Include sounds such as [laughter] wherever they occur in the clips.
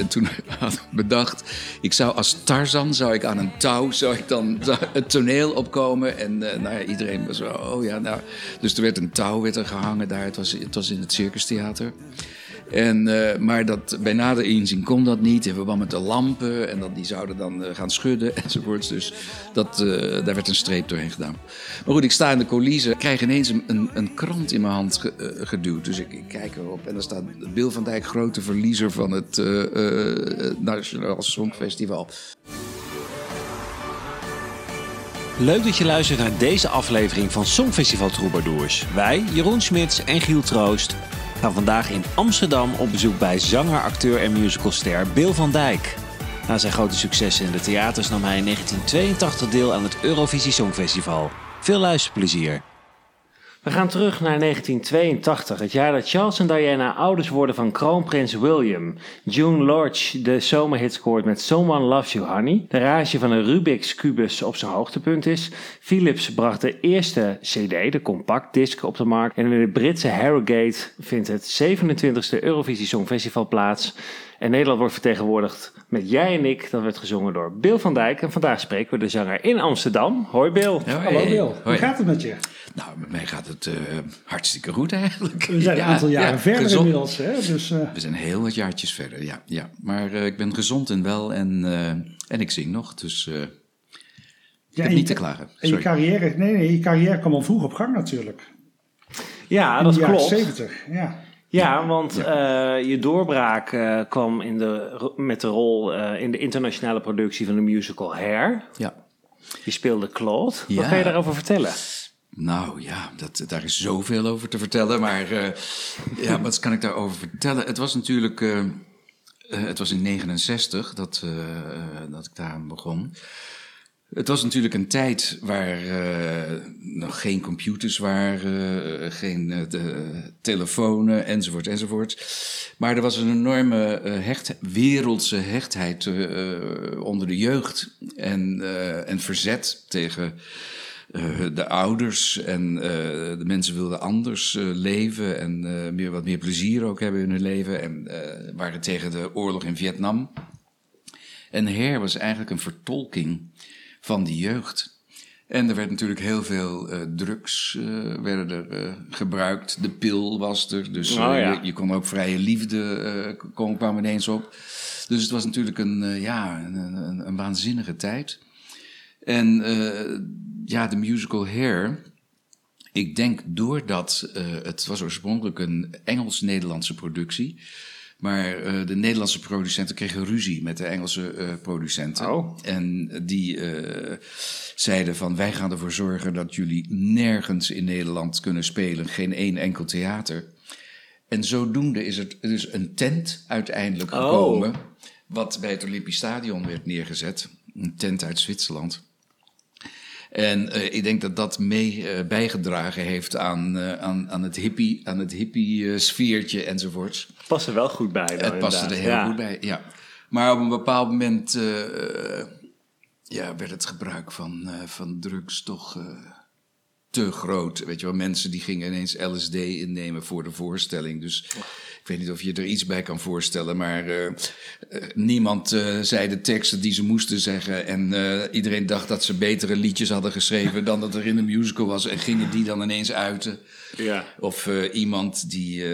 En toen [laughs] had ik bedacht, ik zou als Tarzan, zou ik aan een touw, zou ik dan het toneel opkomen. En eh, nou ja, iedereen was zo, oh ja, nou. Dus er werd een touw werd er gehangen daar, het was, het was in het Circustheater. En, eh, maar dat, bij nader inzien kon dat niet. In verband met de lampen. En dat, die zouden dan eh, gaan schudden [laughs] enzovoorts. Dus dat, eh, daar werd een streep doorheen gedaan. Maar goed, ik sta in de coulissen. krijg ineens een, een, krant in mijn hand ge- geduwd. Dus ik, kijk erop. En daar staat Bill van Dijk, grote verliezer van het Nationaal Songfestival. Leuk dat je luistert naar deze aflevering van Songfestival Troubadours. Wij, Jeroen Smits en Giel Troost, gaan vandaag in Amsterdam op bezoek bij zanger, acteur en musicalster Bill van Dijk. Na zijn grote successen in de theaters nam hij in 1982 deel aan het Eurovisie Songfestival. Veel luisterplezier. We gaan terug naar 1982, het jaar dat Charles en Diana ouders worden van kroonprins William. June Lodge de zomerhit scoort met Someone Loves You Honey. De rage van een Rubik's kubus op zijn hoogtepunt is. Philips bracht de eerste CD, de compactdisc, op de markt. En in de Britse Harrogate vindt het 27e Eurovisie Songfestival plaats. En Nederland wordt vertegenwoordigd met Jij en Ik. Dat werd gezongen door Bill van Dijk. En vandaag spreken we de zanger in Amsterdam. Hoi Bill. Hallo Bill, hoe gaat het met je? Nou, met mij gaat het eh, hartstikke goed eigenlijk. We zijn een aantal jaren ja, verder gezond. inmiddels. Hè? Dus, eh, We zijn heel wat jaartjes verder, ja. ja. Maar eh, ik ben gezond en wel en, eh, en ik zing nog. Dus eh, ik ja, heb niet te klagen. En je carrière, nee, nee, je carrière kwam al vroeg op gang natuurlijk. Ja, In dat de klopt. 70, ja. Ja, want eh, je doorbraak kwam in de, met de rol eh, in de internationale productie van de musical Hair. Ja. Je speelde Claude. Wat Ja. kan je daarover vertellen? Nou ja, dat, daar is zoveel over te vertellen. Maar eh, ja, wat kan ik daarover vertellen? Het was natuurlijk. eh, eh, het was in 69 dat, dat ik daar aan begon. Het was natuurlijk een tijd waar eh, nog geen computers waren, geen eh, de, telefoons enzovoort enzovoort. Maar er was een enorme hecht, wereldse hechtheid onder de jeugd en, en verzet tegen de ouders en eh, de mensen wilden anders eh, leven en eh, meer, wat meer plezier ook hebben in hun leven en eh, waren tegen de oorlog in Vietnam. En Hair was eigenlijk een vertolking van die jeugd. En er werd natuurlijk heel veel eh, drugs eh, werden er, eh, gebruikt. De pil was er, dus eh, Oh, ja. je, je kon ook vrije liefde, eh, kwam, kwam ineens op. Dus het was natuurlijk een, eh, ja, een, een, een waanzinnige tijd. En eh, ja, de musical Hair, ik denk doordat eh, het was oorspronkelijk een Engels-Nederlandse productie. Maar eh, de Nederlandse producenten kregen ruzie met de Engelse producenten. Oh. En die zeiden van wij gaan ervoor zorgen dat jullie nergens in Nederland kunnen spelen. Geen één enkel theater. En zodoende is er dus een tent uiteindelijk Oh. gekomen. Wat bij het Olympisch Stadion werd neergezet. Een tent uit Zwitserland. En eh, ik denk dat dat mee eh, bijgedragen heeft aan, eh, aan, aan het hippie, aan het hippie sfeertje enzovoorts. Past er wel goed bij. Dan, Het paste er heel. Ja. goed bij, ja. Maar op een bepaald moment ja, werd het gebruik van, van drugs toch te groot. Weet je wel, mensen die gingen ineens LSD innemen voor de voorstelling. Dus ik weet niet of je er iets bij kan voorstellen, maar eh, eh, niemand eh, zei de teksten die ze moesten zeggen. En iedereen dacht dat ze betere liedjes hadden geschreven dan dat er in de musical was. En gingen die dan ineens uiten. Ja. Of iemand die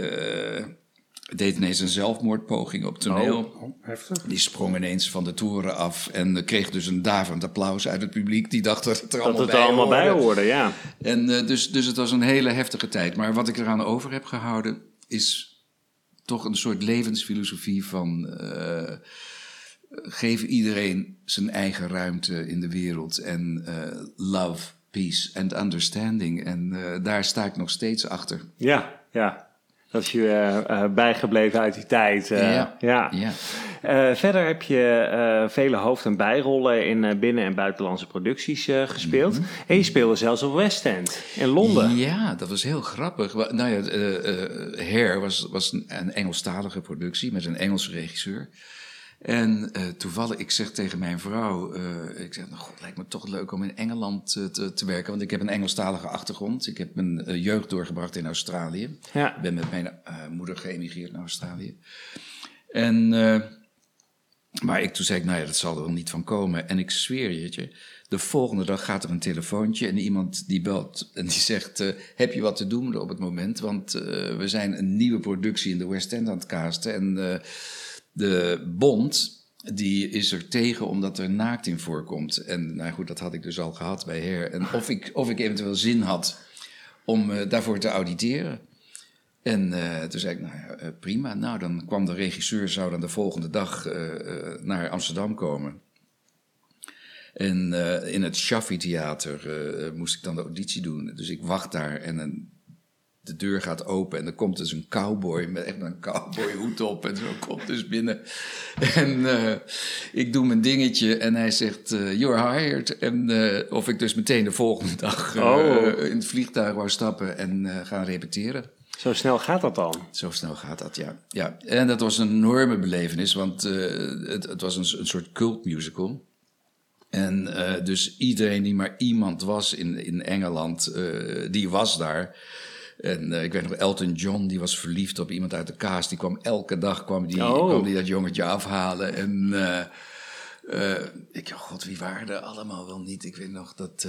deed ineens een zelfmoordpoging op toneel. Oh, heftig. Die sprong ineens van de toren af en kreeg dus een daverend applaus uit het publiek. Die dacht dat het er Dat allemaal, het er allemaal bij hoorde. ja. En dus, dus het was een hele heftige tijd. Maar wat ik eraan over heb gehouden is toch een soort levensfilosofie van... eh, geef iedereen zijn eigen ruimte in de wereld. En eh, love, peace and understanding. En eh, daar sta ik nog steeds achter. Ja, ja. Dat is je eh, eh, bijgebleven uit die tijd. eh, Ja. ja. Ja. Verder heb je vele hoofd- en bijrollen in binnen- en buitenlandse producties gespeeld. En je speelde zelfs op West End in Londen. Ja, dat was heel grappig. Nou ja, Hair was, was een, een Engelstalige productie met een Engelse regisseur. En eh, toevallig, ik zeg tegen mijn vrouw, eh, ik zeg, nou god, lijkt me toch leuk om in Engeland eh, te, te werken. Want ik heb een Engelstalige achtergrond. Ik heb mijn jeugd doorgebracht in Australië. Ja. Ik ben met mijn moeder geëmigreerd naar Australië. En, maar ik, toen zei ik, nou ja, dat zal er wel niet van komen. En ik zweer je, de volgende dag gaat er een telefoontje en iemand die belt en die zegt, heb je wat te doen op het moment? Want we zijn een nieuwe productie in de West End aan het casten en de bond, die is er tegen omdat er naakt in voorkomt. En nou goed, dat had ik dus al gehad bij Her. En [laughs] of ik, of ik eventueel zin had om eh, daarvoor te auditeren. En eh, toen zei ik, nou ja, eh, prima. Nou, dan kwam de regisseur, zou dan de volgende dag naar Amsterdam komen. En in het Shaffi Theater moest ik dan de auditie doen. Dus ik wacht daar en een, de deur gaat open en er komt dus een cowboy met echt een cowboyhoed op en zo komt dus binnen. En eh, ik doe mijn dingetje en hij zegt, eh, you're hired. En eh, of ik dus meteen de volgende dag Oh. in het vliegtuig wou stappen en gaan repeteren. Zo snel gaat dat dan? Zo snel gaat dat, ja. ja. En dat was een enorme belevenis, want het, het was een, een soort cultmusical. En dus iedereen die maar iemand was in, in Engeland, die was daar. En eh, ik weet nog, Elton John, die was verliefd op iemand uit de kaas. Die kwam elke dag, kwam die, Oh. kwam die dat jongetje afhalen. En eh, eh, ik, oh god, wie waren er allemaal wel niet? Ik weet nog dat...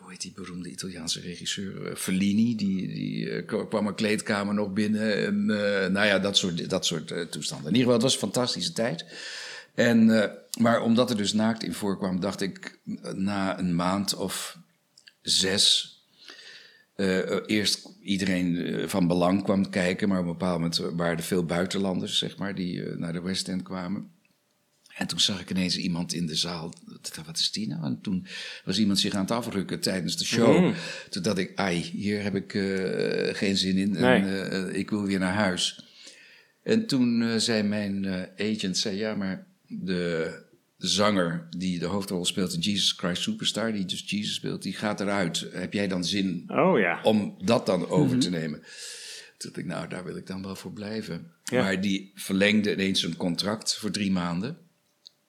hoe heet die beroemde Italiaanse regisseur? Fellini, die, die kwa- kwam een kleedkamer nog binnen. En nou ja, dat soort, dat soort toestanden. In ieder geval, het was een fantastische tijd. En, maar omdat er dus naakt in voorkwam, dacht ik na een maand of zes. Eh, eh, eerst iedereen eh, van belang kwam kijken, maar op een bepaald moment waren er veel buitenlanders, zeg maar, die naar de West End kwamen. En toen zag ik ineens iemand in de zaal. Wat is die nou? En toen was iemand zich aan het afrukken tijdens de show. Mhm. Toen dacht ik, ai, hier heb ik geen zin in. Nee. En ik wil weer naar huis. En toen zei mijn agent, zei, ja, maar de zanger die de hoofdrol speelt in Jesus Christ Superstar, die dus Jesus speelt, die gaat eruit. Heb jij dan zin Oh ja. om dat dan over te nemen. Toen dacht ik, nou, daar wil ik dan wel voor blijven. Ja. Maar die verlengde ineens een contract voor drie maanden.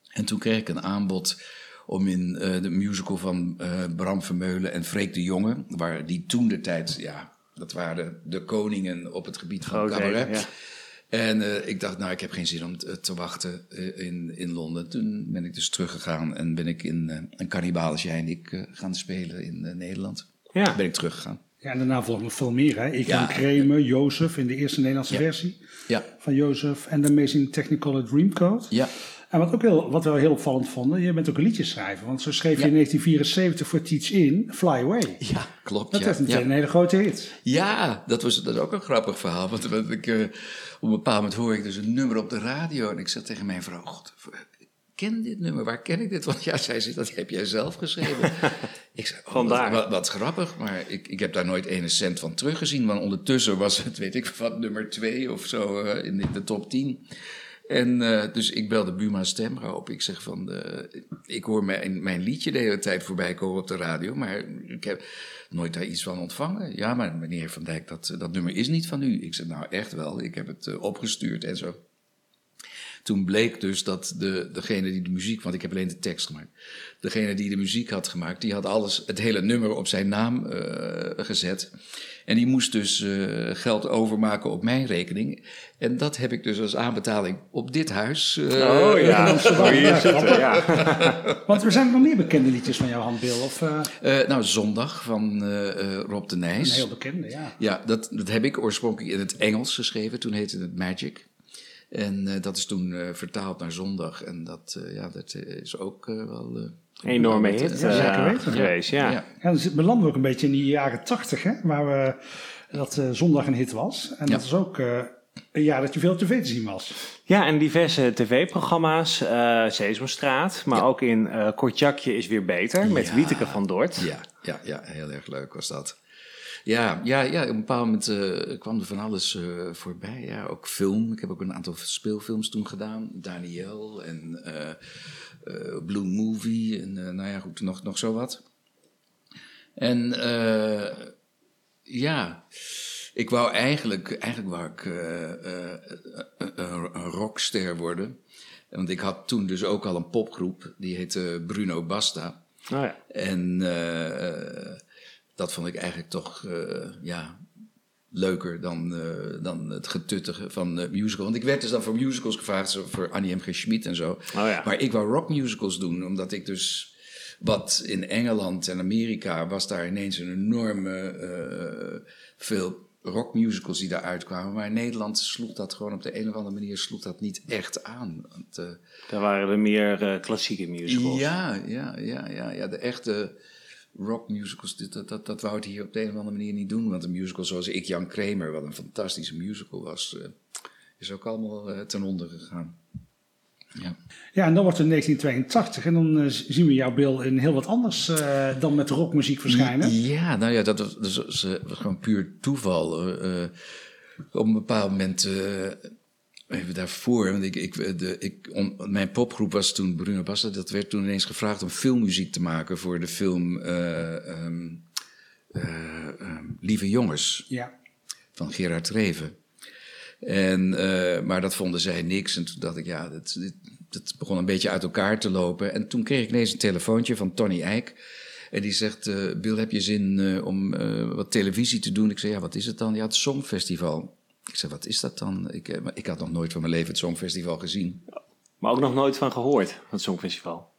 En toen kreeg ik een aanbod om in eh, de musical van eh, Bram Vermeulen en Freek de Jonge... waar die toen de tijd, ja, dat waren de, de koningen op het gebied van Groot cabaret... ja. En eh, ik dacht, nou, ik heb geen zin om te, te wachten eh, in, in Londen. Toen ben ik dus teruggegaan en ben ik in eh, een kannibales jij en ik eh, gaan spelen in eh, Nederland. Ja. Ben ik teruggegaan. Ja, en daarna volgt nog veel meer. Hè? Ik Ja. en Kremen, Jozef in de eerste Nederlandse Ja. versie Ja, van Jozef en de Amazing Technicolor Dreamcoat. ja. En wat, ook heel, wat we heel opvallend vonden, je bent ook een liedjeschrijver. Want zo schreef je in 1974 voor Teach In Fly Away. Ja, klopt. Dat ja. werd meteen ja. een hele grote hit. Ja, dat was dat is ook een grappig verhaal. Want, want ik, eh, een bepaald moment hoor ik dus een nummer op de radio. En ik zeg tegen mijn vrouw: God, ken dit nummer, waar ken ik dit? Want ja, zij zegt, dat heb jij zelf geschreven. ik zeg, oh, Vandaar. Wat, wat, wat grappig, maar ik, ik heb daar nooit ene cent van teruggezien. Want ondertussen was het, weet ik wat, nummer twee of zo in de, de top 10. En eh, dus ik belde Buma Stemra op. Ik zeg van, eh, ik hoor mijn, mijn liedje de hele tijd voorbij komen op de radio, maar ik heb nooit daar iets van ontvangen. Ja, maar meneer Van Dijk, dat, dat nummer is niet van u. Ik zeg, nou echt wel, ik heb het eh, opgestuurd en zo. Toen bleek dus dat de, degene die de muziek, want ik heb alleen de tekst gemaakt. Degene die de muziek had gemaakt, die had alles, het hele nummer op zijn naam eh, gezet. En die moest dus eh, geld overmaken op mijn rekening. En dat heb ik dus als aanbetaling op dit huis. eh, Oh ja, [laughs] hier zitten, ja. [laughs] Want er zijn nog meer bekende liedjes van jouw hand, Bill. Of nou, Zondag van Rob de een Nijs. heel bekende, ja. Ja, dat, dat heb ik oorspronkelijk in het Engels geschreven. Toen heette het Magic. En eh, dat is toen eh, vertaald naar zondag. En dat, eh, ja, dat is ook wel... eh, Enorme hit eh, Ja, zeker weten. geweest, ja. ja. Ja, dan belanden we ook een beetje in die jaren tachtig, hè, waar we, dat eh, zondag een hit was. En Ja. dat is ook eh, een jaar dat je veel tv te zien was. Ja, en diverse tv-programma's, eh Sesamstraat, maar Ja. ook in eh Kortjakje is weer beter, met Ja. Wieteke van Dort. Ja, ja, ja, heel erg leuk was dat. Ja, ja, ja op een bepaald moment eh, kwam er van alles eh, voorbij. Ja, ook film. Ik heb ook een aantal speelfilms toen gedaan. Daniel en eh Blue Movie en nou ja, goed, nog, nog zo wat. En eh, ja, ik wou eigenlijk, eigenlijk wou ik een, rockster worden. Want ik had toen dus ook al een popgroep, die heette Bruno Basta. Oh ja. En eh, dat vond ik eigenlijk toch, eh, ja, leuker dan, eh, dan het getuttige van uh, musical. Want ik werd dus dan voor musicals gevraagd, zo voor Annie M. G. Schmid en zo. Oh ja. Maar ik wou rockmusicals doen, omdat ik dus... Wat in Engeland en Amerika was daar ineens een enorme... eh, veel rockmusicals die daar uitkwamen. Maar in Nederland sloeg dat gewoon op de een of andere manier sloeg dat niet echt aan. Want, eh, Daar waren er meer eh, klassieke musicals. ja, ja, ja, ja, ja, de echte rockmusicals, dit- dat, dat, dat wou het hier op de een of andere manier niet doen. Want een musical zoals Ik, Jan Kramer, wat een fantastische musical was, eh, is ook allemaal eh, ten onder gegaan. Ja. Ja, en dan wordt het 1982 en dan eh, zien we jouw Bill in heel wat anders dan met rockmuziek verschijnen. Ja, nou ja, dat was, dat was, was gewoon puur toeval. op een bepaald moment, even daarvoor, want ik, ik, de, ik, om, mijn popgroep was toen Bruno Basta, dat werd toen ineens gevraagd om filmmuziek te maken voor de film eh, ehm, eh, ehm, Lieve Jongens Ja. van Gerard Reven. En, eh, maar dat vonden zij niks. En toen dacht ik, ja, dat, dit, dat begon een beetje uit elkaar te lopen. En toen kreeg ik ineens een telefoontje van Tony Eijk. En die zegt, eh, Bill, heb je zin om wat televisie te doen? Ik zei, ja, wat is het dan? Ja, het Songfestival. Ik zei, wat is dat dan? Ik, eh, maar ik had nog nooit van mijn leven het Songfestival gezien. Maar ook nog nooit van gehoord, het Songfestival.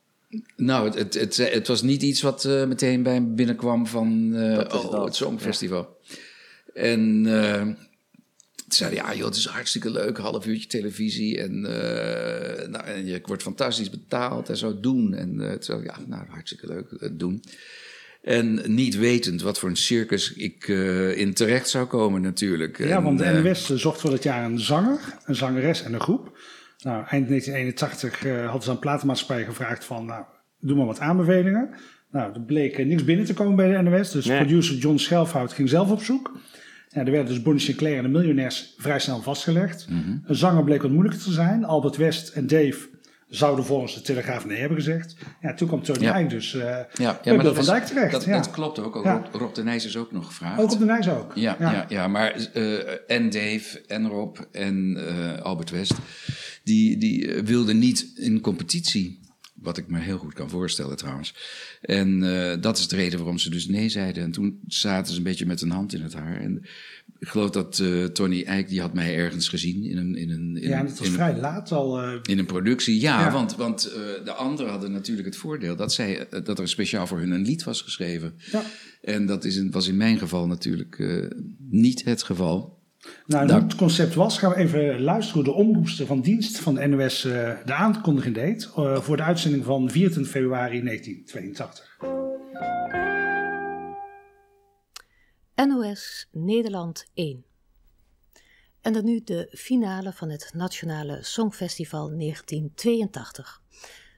Nou, het, het, het, het was niet iets wat eh, meteen bij me binnenkwam van eh, Dat is oh, dat, het Songfestival. En eh, toen zei hij, ja joh, het is hartstikke leuk, half uurtje televisie. En, eh, nou, en je wordt fantastisch betaald en zo doen. En eh, toen zei ik, ja, nou, hartstikke leuk, eh, doen. En niet wetend wat voor een circus ik eh, in terecht zou komen natuurlijk. Ja, En, want de eh, NWS zocht voor dat jaar een zanger, een zangeres en een groep. Nou, eind 1981 eh, hadden ze aan platenmaatschappij gevraagd van, nou, doe maar wat aanbevelingen. Nou, er bleek niks binnen te komen bij de NWS, dus Nee. producer John Schelfhout ging zelf op zoek. Ja, er werden dus Bonnie Sinclair en de Miljonairs vrij snel vastgelegd. Een zanger bleek wat moeilijker te zijn. Albert West en Dave zouden volgens de Telegraaf nee hebben gezegd. Ja, toen kwam Tony Ja. Eijk dus eh ja, bij ja, maar dat, van Dijk terecht. dat, ja. dat klopt ook. ook. Rob, Rob de Nijs is ook nog gevraagd. Ook op de Nijs ook. Ja, ja. ja, maar eh, en Dave en Rob en eh, Albert West, die, die wilden niet in competitie. Wat ik me heel goed kan voorstellen trouwens. En dat is de reden waarom ze dus nee zeiden. En toen zaten ze een beetje met een hand in het haar. En ik geloof dat eh, Tony Eijk, die had mij ergens gezien in een, in een, in Ja, en het was een- vrij laat al. eh, in een productie, ja, Ja. want, want eh, de anderen hadden natuurlijk het voordeel dat, zij, dat er speciaal voor hun een lied was geschreven. ja. En dat is in, was in mijn geval natuurlijk niet het geval. Nou, hoe het concept was, gaan we even luisteren hoe de omroepster van dienst van de NOS de aankondiging deed voor de uitzending van 24 februari 1982. NOS Nederland 1. En dan nu de finale van het Nationale Songfestival 1982.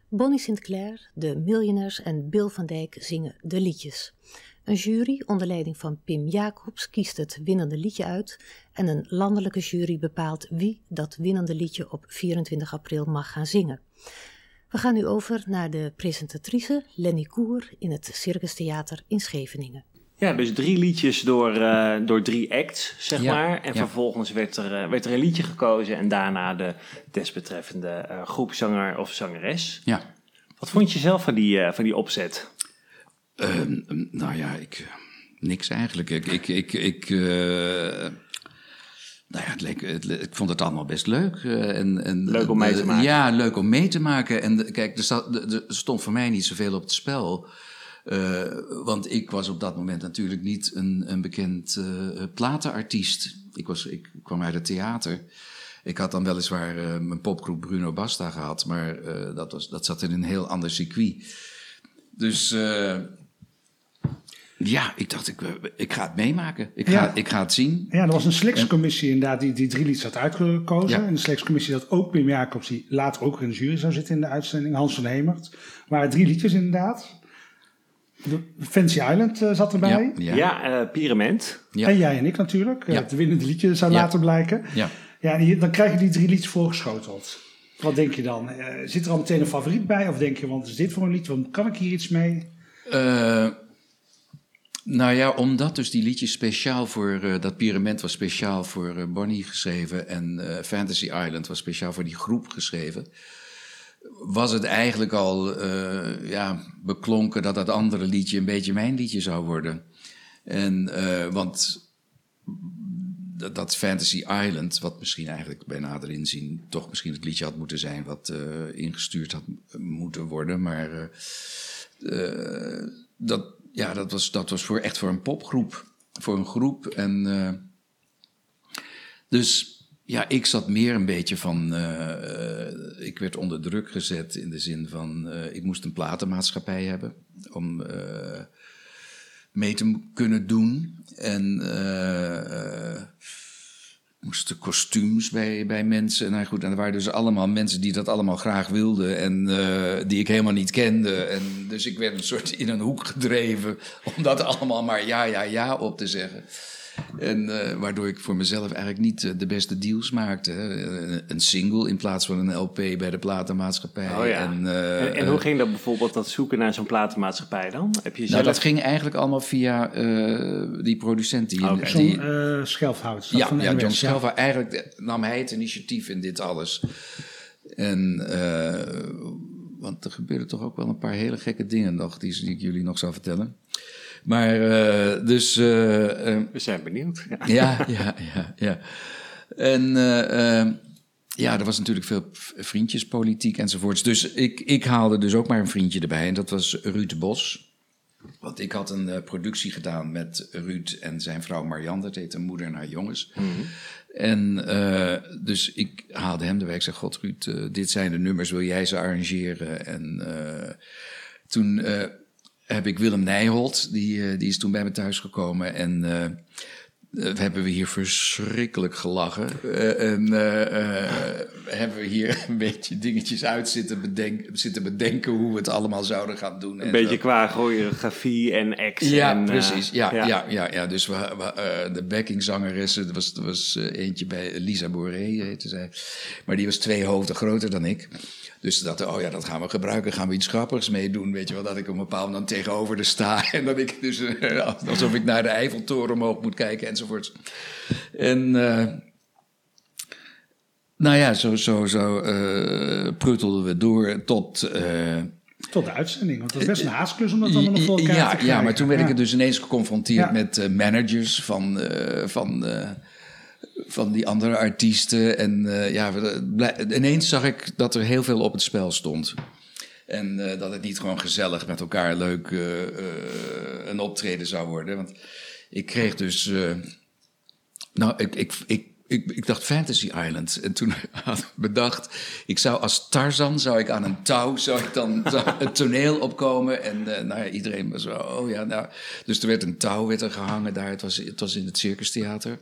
Bonnie Sinclair, de Millionaires en Bill van Dijk zingen de liedjes. Een jury onder leiding van Pim Jacobs kiest het winnende liedje uit en een landelijke jury bepaalt wie dat winnende liedje op 24 april mag gaan zingen. We gaan nu over naar de presentatrice Lenny Koer in het Circus Theater in Scheveningen. Ja, dus drie liedjes door, eh, door drie acts, zeg Ja, maar. En ja. vervolgens werd er, eh, werd er een liedje gekozen en daarna de desbetreffende eh groepzanger of zangeres. Ja. Wat vond je zelf van die, eh, van die opzet? Ehm, nou ja, ik, niks eigenlijk. Ik, ik, ik, ik, eh, nou ja, het leek, het, le- ik vond het allemaal best leuk. eh, en, en, Leuk om mee te maken. Ja, leuk om mee te maken. En kijk, er, sta- er- er stond voor mij niet zoveel op het spel. Eh, want ik was op dat moment natuurlijk niet een, een bekend eh, platenartiest. Ik, was, ik kwam uit het theater. Ik had dan weliswaar eh, mijn popgroep Bruno Basta gehad, maar dat, was, dat zat in een heel ander circuit. Dus ja, ik dacht, ik, ik ga het meemaken. Ik ga, ik ga het zien. Ja, er was een selectiecommissie inderdaad die die drie liedjes had uitgekozen. Ja. En de selectiecommissie had ook Pim Jacobs, die later ook in de jury zou zitten in de uitzending, Hans van Hemert. Er waren drie liedjes inderdaad. Fancy Island eh, zat erbij. Ja, Ja, ja, eh, Pyramid. Ja. En jij en ik natuurlijk. Eh, Ja. Het winnende liedje zou Ja. later blijken. ja. Ja, en hier- dan krijg je die drie liedjes voorgeschoteld. Wat denk je dan? Eh, zit er al meteen een favoriet bij? Of denk je, want is dit voor een liedje? Want kan ik hier iets mee? Eh, nou ja, omdat dus die liedjes speciaal voor... eh, dat Pyramid was speciaal voor eh, Bonnie geschreven... en eh, Fantasy Island was speciaal voor die groep geschreven... was het eigenlijk al eh, ja, beklonken dat dat andere liedje... een beetje mijn liedje zou worden. En, eh, want dat, Fantasy Island, wat misschien eigenlijk bij nader inzien toch misschien het liedje had moeten zijn wat eh, ingestuurd had moeten worden. Maar dat, ja, dat, was, dat was voor, echt voor een popgroep, voor een groep. En dus ja, ik zat meer een beetje van. eh, ik werd onder druk gezet in de zin van. eh, ik moest een platenmaatschappij hebben om eh, mee te kunnen doen. En. moesten kostuums bij, bij mensen. Nou goed, en er waren dus allemaal mensen die dat allemaal graag wilden en die ik helemaal niet kende. En dus ik werd een soort in een hoek gedreven om dat allemaal maar ja, ja, ja op te zeggen. En eh, waardoor ik voor mezelf eigenlijk niet eh, de beste deals maakte. Eh, Een single in plaats van een LP bij de platenmaatschappij. Oh ja. En, eh, en, en hoe ging dat bijvoorbeeld, dat zoeken naar zo'n platenmaatschappij dan? Heb je nou, zelf... dat ging eigenlijk allemaal via eh, die producent die. John die, eh Schelfhout. Ja, van ja John Schelva, eigenlijk nam hij het initiatief in dit alles. En, eh, want er gebeuren toch ook wel een paar hele gekke dingen nog, die, die ik jullie nog zou vertellen. Maar eh, dus, eh, eh, We zijn benieuwd. Ja. ja, ja, ja, ja. En ja, er was natuurlijk veel vriendjespolitiek enzovoorts. Dus ik, ik haalde dus ook maar een vriendje erbij en dat was Ruud Bos. Want ik had een productie gedaan met Ruud en zijn vrouw Marianne. Dat heette Moeder en haar jongens. En dus ik haalde hem erbij. Ik zei, god Ruud, dit zijn de nummers, wil jij ze arrangeren? En toen heb ik Willem Nijholt, die, eh, die is toen bij me thuis gekomen. En we hebben we hier verschrikkelijk gelachen. En hebben we hier een beetje dingetjes uit zitten, bedenken, zitten bedenken hoe we het allemaal zouden gaan doen. Een beetje qua choreografie en acts. Ja, en, precies. Ja, ja. Ja, ja, Dus we, we, de backingzangeressen, er was, er was eentje bij Lisa Boré, heette zij. Maar die was twee hoofden groter dan ik. Dus dat, oh ja, dat gaan we gebruiken, gaan we iets grappigs mee doen. Weet je wel, dat ik op een bepaald moment dan tegenover de sta. [laughs] En dat ik dus, eh, alsof ik naar de Eiffeltoren omhoog moet kijken enzovoorts. En... eh, nou ja, zo, zo, zo eh, pruttelden we door tot... Tot de uitzending. Want het was best een haastklus om dat allemaal nog voor elkaar ja, te krijgen. ja, maar toen werd Ja. ik er dus ineens geconfronteerd Ja. met managers van, van, van die andere artiesten. En eh, ja, blij- ineens zag ik dat er heel veel op het spel stond. En eh, dat het niet gewoon gezellig met elkaar leuk eh, eh, een optreden zou worden. Want ik kreeg dus. eh, nou, ik, ik, ik, ik, ik dacht Fantasy Island. En toen [laughs] had ik bedacht, ik zou als Tarzan, zou ik aan een touw, zou ik dan zou [laughs] het toneel opkomen. En eh, nou ja, iedereen was zo, oh ja, nou. Dus er werd een touw werd er gehangen daar. Het was, het was in het Circustheater.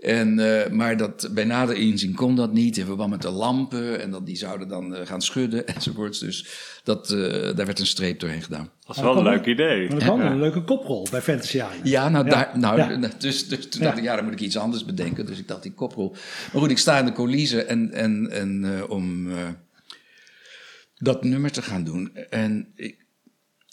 En, eh, maar dat, bij nader inzien kon dat niet in verband met de lampen. En dat, die zouden dan eh, gaan schudden [laughs] enzovoorts. Dus dat, eh, daar werd een streep doorheen gedaan. Dat is wel een leuk idee. Maar dat kan een leuke koprol bij Fantasy Island. Ja, nou, Ja. Daar, nou Ja. dus, dus toen dacht ik, ja, dan moet ik iets anders bedenken. Dus ik dacht, die koprol. Maar goed, ik sta in de coulissen en, en, en eh, om eh, dat nummer te gaan doen. En ik,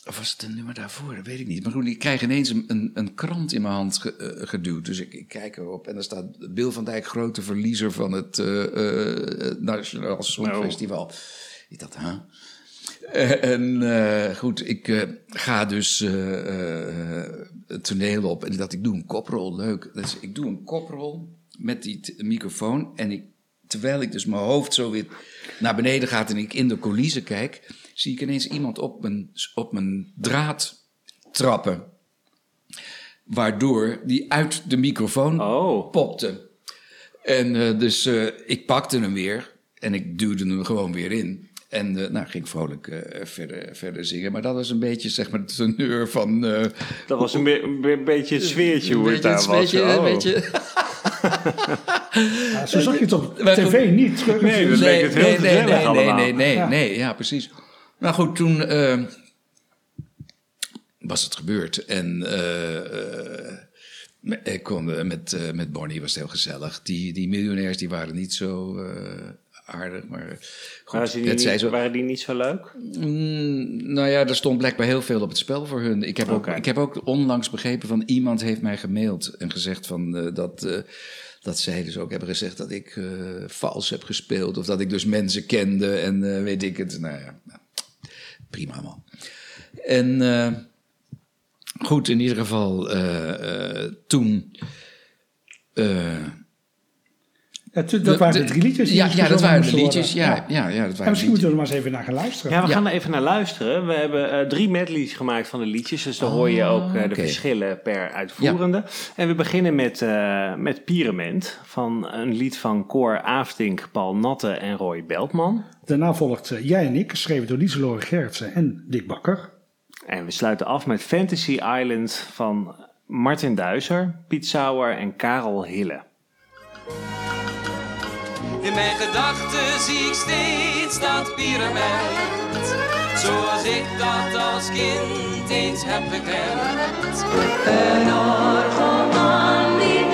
of was het een nummer daarvoor? Dat weet ik niet. Maar goed, ik krijg ineens een, een, een krant in mijn hand ge- eh, geduwd. Dus ik, ik kijk erop en daar staat Bill van Dijk, grote verliezer van het eh, Nationaal Songfestival. Ik dacht, huh? En goed, ik ga dus het toneel op en ik dacht, ik doe een koprol, leuk. Dus ik doe een koprol met die microfoon en ik, terwijl ik dus mijn hoofd zo weer naar beneden gaat en ik in de coulissen kijk, zie ik ineens iemand op mijn, op mijn draad trappen. Waardoor die uit de microfoon Oh. popte. En eh, dus eh, ik pakte hem weer en ik duwde hem gewoon weer in. En eh, nou, ging vrolijk eh, verder, verder zingen. Maar dat was een beetje zeg maar de teneur van... eh, Dat was een, be- een be- beetje het sfeertje hoe het daar was. beetje, Oh. een beetje, Ja, zo zag je het op tv niet. Nee, dat leek het heel nee, nee, nee, nee, nee, nee, Ja. nee, ja, precies. Maar goed, toen eh, was het gebeurd. En eh, eh, ik kon, eh, met, met Bonnie was het heel gezellig. Die, die miljonairs die waren niet zo aardig, maar goed, Waren, ze die niet, zo, waren die niet zo leuk? Mm, nou ja, er stond blijkbaar heel veel op het spel voor hun. Ik heb, ook, ik heb ook onlangs begrepen van iemand heeft mij gemaild en gezegd van dat, dat zij dus ook hebben gezegd dat ik vals heb gespeeld. Of dat ik dus mensen kende en weet ik het. Nou ja, nou, prima man. En eh, goed, in ieder geval, eh, eh, toen Het, dat waren de drie liedjes. die Ja, ja dat waren de liedjes. Ja, ja. Ja, dat En waren misschien moeten we er maar eens even naar gaan luisteren. Ja, we Ja. gaan er even naar luisteren. We hebben eh, drie medleys gemaakt van de liedjes. Dus dan hoor je ook eh, de verschillen per uitvoerende. En we beginnen met, eh met Pyramid. Van een lied van Cor Aftink, Paul Natte en Roy Beltman. Daarna volgt Jij en ik, geschreven door Lieselore Gerritsen en Dick Bakker. En we sluiten af met Fantasy Island van Martin Duiser, Piet Sauer en Karel Hille. In mijn gedachten zie ik steeds dat piramid. Zoals ik dat als kind eens heb gekend. Een orgelman die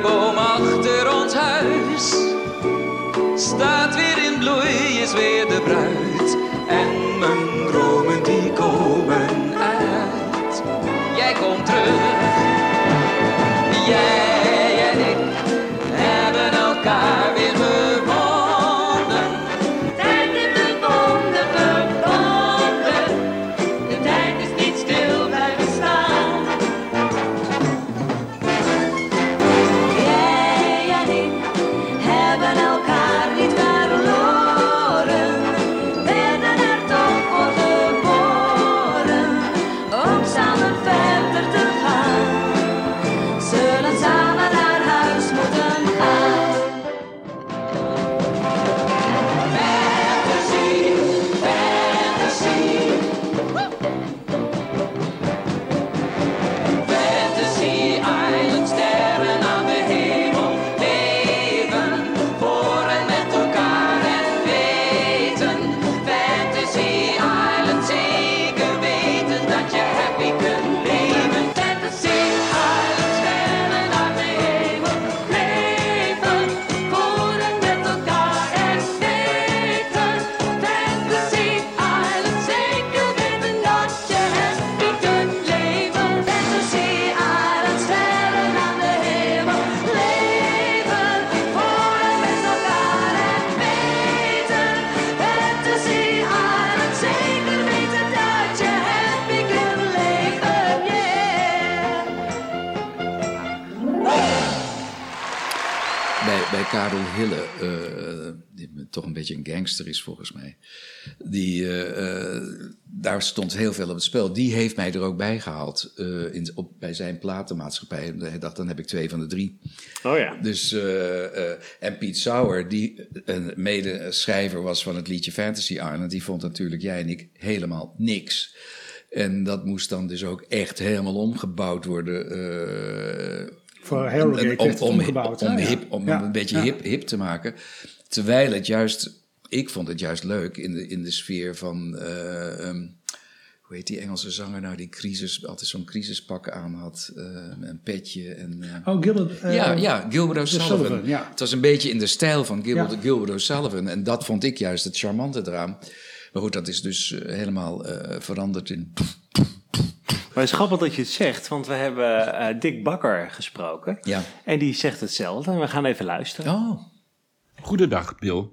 perenboom achter ons huis. Staat weer in bloei, is weer de bruid. Eh, die toch een beetje een gangster is volgens mij. Die, eh, eh, daar stond heel veel op het spel. Die heeft mij er ook bij gehaald eh, in, op, bij zijn platenmaatschappij. En hij dacht, dan heb ik twee van de drie. Oh ja. Dus, en Piet Sauer, die een medeschrijver was van het liedje Fantasy Island, die vond natuurlijk jij en ik helemaal niks. En dat moest dan dus ook echt helemaal omgebouwd worden. Voor Harrogate om, om, hip, om een beetje hip, hip te maken. Terwijl het juist, ik vond het juist leuk in de, in de sfeer van, eh, ehm, hoe heet die Engelse zanger nou, die crisis, altijd zo'n crisispak aan had, eh, een petje en... eh, Oh, Gilbert. eh, ja, ja, Gilbert O'Sullivan. Sullivan, ja. Het was een beetje in de stijl van Gilbert, Ja. Gilbert O'Sullivan. En dat vond ik juist het charmante eraan. Maar goed, dat is dus eh, helemaal eh, veranderd in... Maar het is grappig dat je het zegt, want we hebben eh, Dick Bakker gesproken. Ja. En die zegt hetzelfde. En we gaan even luisteren. Oh, Goedendag, Bill.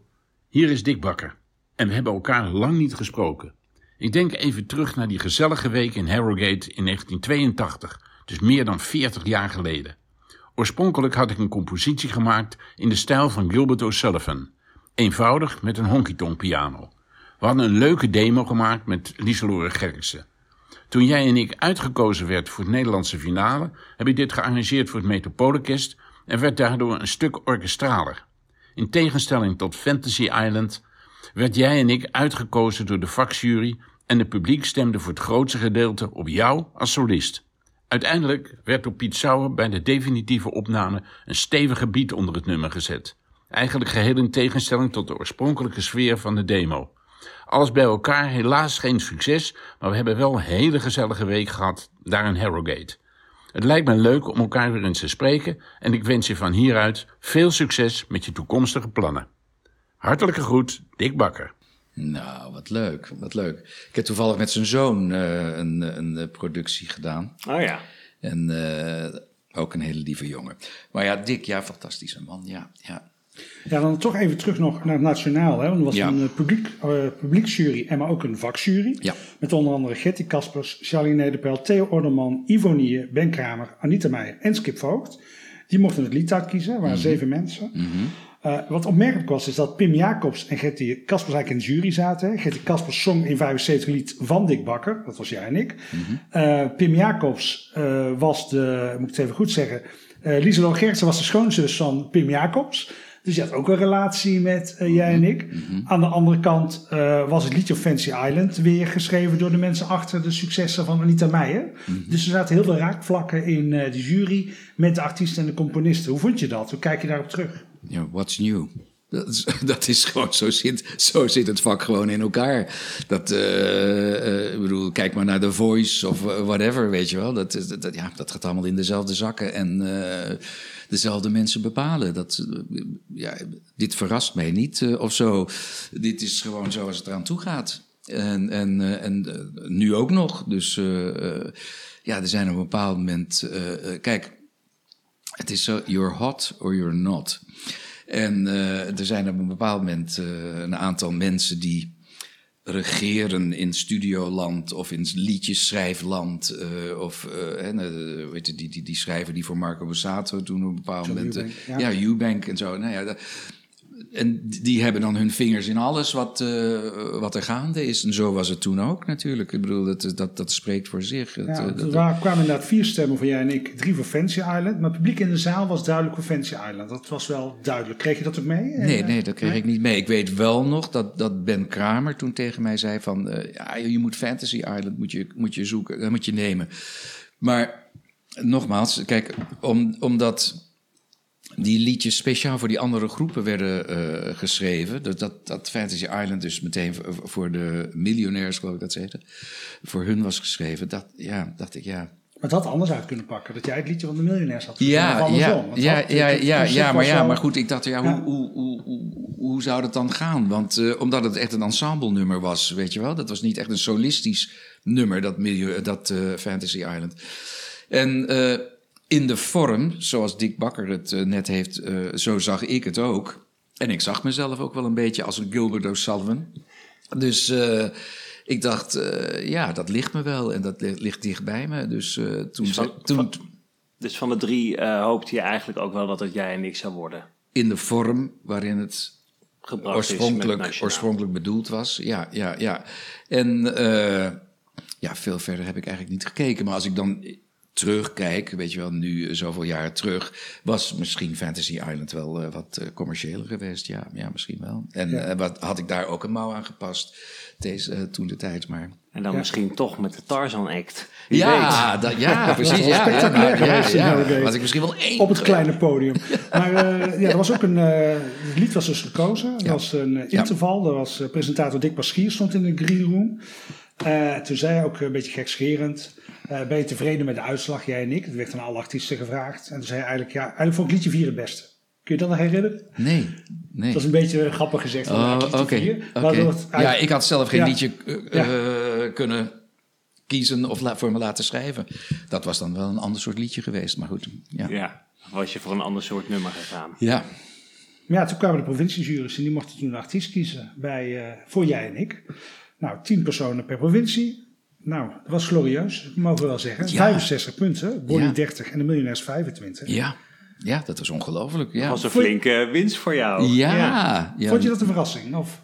Hier is Dick Bakker. En we hebben elkaar lang niet gesproken. Ik denk even terug naar die gezellige week in Harrogate in 1982, dus meer dan 40 jaar geleden. Oorspronkelijk had ik een compositie gemaakt in de stijl van Gilbert O'Sullivan. Eenvoudig met een honky-tonk piano. We hadden een leuke demo gemaakt met Lieselore Gerksen. Toen jij en ik uitgekozen werd voor het Nederlandse finale, heb ik dit gearrangeerd voor het Metropoolorkest en werd daardoor een stuk orkestraler. In tegenstelling tot Fantasy Island werd jij en ik uitgekozen door de vakjury en het publiek stemde voor het grootste gedeelte op jou als solist. Uiteindelijk werd door Piet Sauer bij de definitieve opname een stevige beat onder het nummer gezet. Eigenlijk geheel in tegenstelling tot de oorspronkelijke sfeer van de demo. Alles bij elkaar helaas geen succes, maar we hebben wel een hele gezellige week gehad daar in Harrogate. Het lijkt me leuk om elkaar weer eens te spreken en ik wens je van hieruit veel succes met je toekomstige plannen. Hartelijke groet, Dick Bakker. Nou, wat leuk, wat leuk. Ik heb toevallig met zijn zoon eh, een, een eh, productie gedaan. Oh ja. En eh, ook een hele lieve jongen. Maar ja, Dick, ja, fantastische man. Ja, ja. Ja, dan toch even terug nog naar het nationaal. Hè? Want er was Ja. een eh, publiek, eh, publieksjury en maar ook een vakjury. Ja. Met onder andere Gertie Kaspers, Charlie Nederpel, Theo Orderman, Ivo Nier, Ben Kramer, Anita Meijer en Skip Voogd. Die mochten het lied uitkiezen. Er Mhm. waren zeven mensen. Eh, wat opmerkelijk was, is dat Pim Jacobs en Gertie Kaspers eigenlijk in de jury zaten. Gertie Kaspers zong in 75 een lied van Dick Bakker. Dat was jij en ik. Eh, Pim Jacobs was de, moet ik het even goed zeggen... eh Lieselot Gertsen was de schoonzus van Pim Jacobs. Dus je had ook een relatie met eh, jij en ik. Aan de andere kant eh, was het liedje op Fancy Island weer geschreven door de mensen achter de successen van Anita Meijer. Dus er zaten heel veel raakvlakken in eh, de jury met de artiesten en de componisten. Hoe vond je dat? Hoe kijk je daarop terug? Ja, what's new? Dat is, [laughs] dat is gewoon, zo zit, zo zit het vak gewoon in elkaar. Dat, ik bedoel, kijk maar naar The Voice of whatever, weet je wel. Dat, is- dat, dat- ja, dat gaat allemaal in dezelfde zakken en dezelfde mensen bepalen. Dat, eh, ja, dit verrast mij niet eh, of zo. Dit is gewoon zoals het eraan toe gaat. En, en, eh, en nu ook nog. Dus ja, er zijn op een bepaald moment... kijk, het is zo, you're hot or you're not. En er zijn op een bepaald moment een aantal mensen die regeren in studioland of in liedjesschrijfland. eh of eh, hè, eh, weet je, die, die, die schrijver die voor Marco Borsato toen op een bepaald John moment... eh, Eubank, ja, ja. Eubank en zo. Nou ja, dat- en die hebben dan hun vingers in alles wat, eh, wat er gaande is. En zo was het toen ook natuurlijk. Ik bedoel, dat, dat, dat spreekt voor zich. Ja, eh, er dat- kwamen inderdaad vier stemmen van jij en ik, drie voor Fancy Island. Maar het publiek in de zaal was duidelijk voor Fancy Island. Dat was wel duidelijk. Kreeg je dat ook mee? Nee, eh, nee, dat kreeg ik niet mee. Ik weet wel nog dat, dat Ben Kramer toen tegen mij zei van... ja, je moet Fantasy Island moet je, moet je zoeken, dat moet je nemen. Maar nogmaals, kijk, om, omdat die liedjes speciaal voor die andere groepen werden eh, geschreven... Dat, dat, dat Fantasy Island dus meteen voor, de miljonairs, geloof ik dat ze heette... voor hun was geschreven, dat, ja, dacht ik, ja... Maar het had anders uit kunnen pakken. Dat jij het liedje van de miljonairs had Ja, ja, ja, dat- ja, ja, maar ja, maar goed, ik dacht, ja, Ja. Hoe, hoe, hoe, hoe, hoe zou dat dan gaan? Want eh, omdat het echt een ensemble nummer was, weet je wel, dat was niet echt een solistisch nummer, dat, milieu, dat eh, Fantasy Island. En in de vorm, zoals Dick Bakker het eh, net heeft, eh, zo zag ik het ook. En ik zag mezelf ook wel een beetje als een Gilbert O'Sullivan. Dus eh, ik dacht, ja, dat ligt me wel en dat ligt, dicht bij me. Dus toen, Dus van- toen, van- Dus van de drie hoopte je eigenlijk ook wel dat het jij en ik zou worden. in de vorm waarin het Gebracht oorspronkelijk, oorspronkelijk bedoeld was. Ja, ja, ja. En ja, veel verder heb ik eigenlijk niet gekeken. Maar als ik dan terugkijk, weet je wel, nu eh, zoveel jaren terug, was misschien Fantasy Island wel eh, wat eh, commerciëler geweest. Ja, ja, misschien wel. En wat, had ik daar ook een mouw aan gepast deze, toen de tijd, maar... En dan Ja. misschien toch met de Tarzan Act. Wie weet. Ja, dat, ja, [laughs] precies. Ja, ja, nou, ja, ja. Had ik misschien wel één. Op het kleine podium. [laughs] Maar eh, ja, er was ook een. het lied was dus gekozen. Er Ja. was een Ja. interval. Er was presentator Dick Paschier stond in de green room. Eh, toen zei hij ook een beetje gekscherend. Eh, ben je tevreden met de uitslag, jij en ik? Het werd aan alle artiesten gevraagd. En toen zei hij eigenlijk, ja, eigenlijk vond ik liedje 4 het beste. Kun je dat nog herinneren? Nee, nee. Dat is een beetje grappig gezegd. van, ja, Oh, oké. vier, oké. waardoor het Ja, ik had zelf geen Ja. liedje eh, Ja. eh, kunnen kiezen of voor me laten schrijven. Dat was dan wel een ander soort liedje geweest, maar goed. Ja. ja. Ja, was je voor een ander soort nummer gegaan. Maar ja, toen kwamen de provinciejuries en die mochten toen een artiest kiezen bij, eh, voor jij en ik. Nou, tien personen per provincie. Nou, dat was glorieus, mogen we wel zeggen. Ja. 65 punten, Bonnie Ja. 30 en de miljonairs 25. Ja. Ja, dat was ongelooflijk. Ja. Dat was een flinke winst voor jou. ja. ja. Vond je dat een verrassing? Of,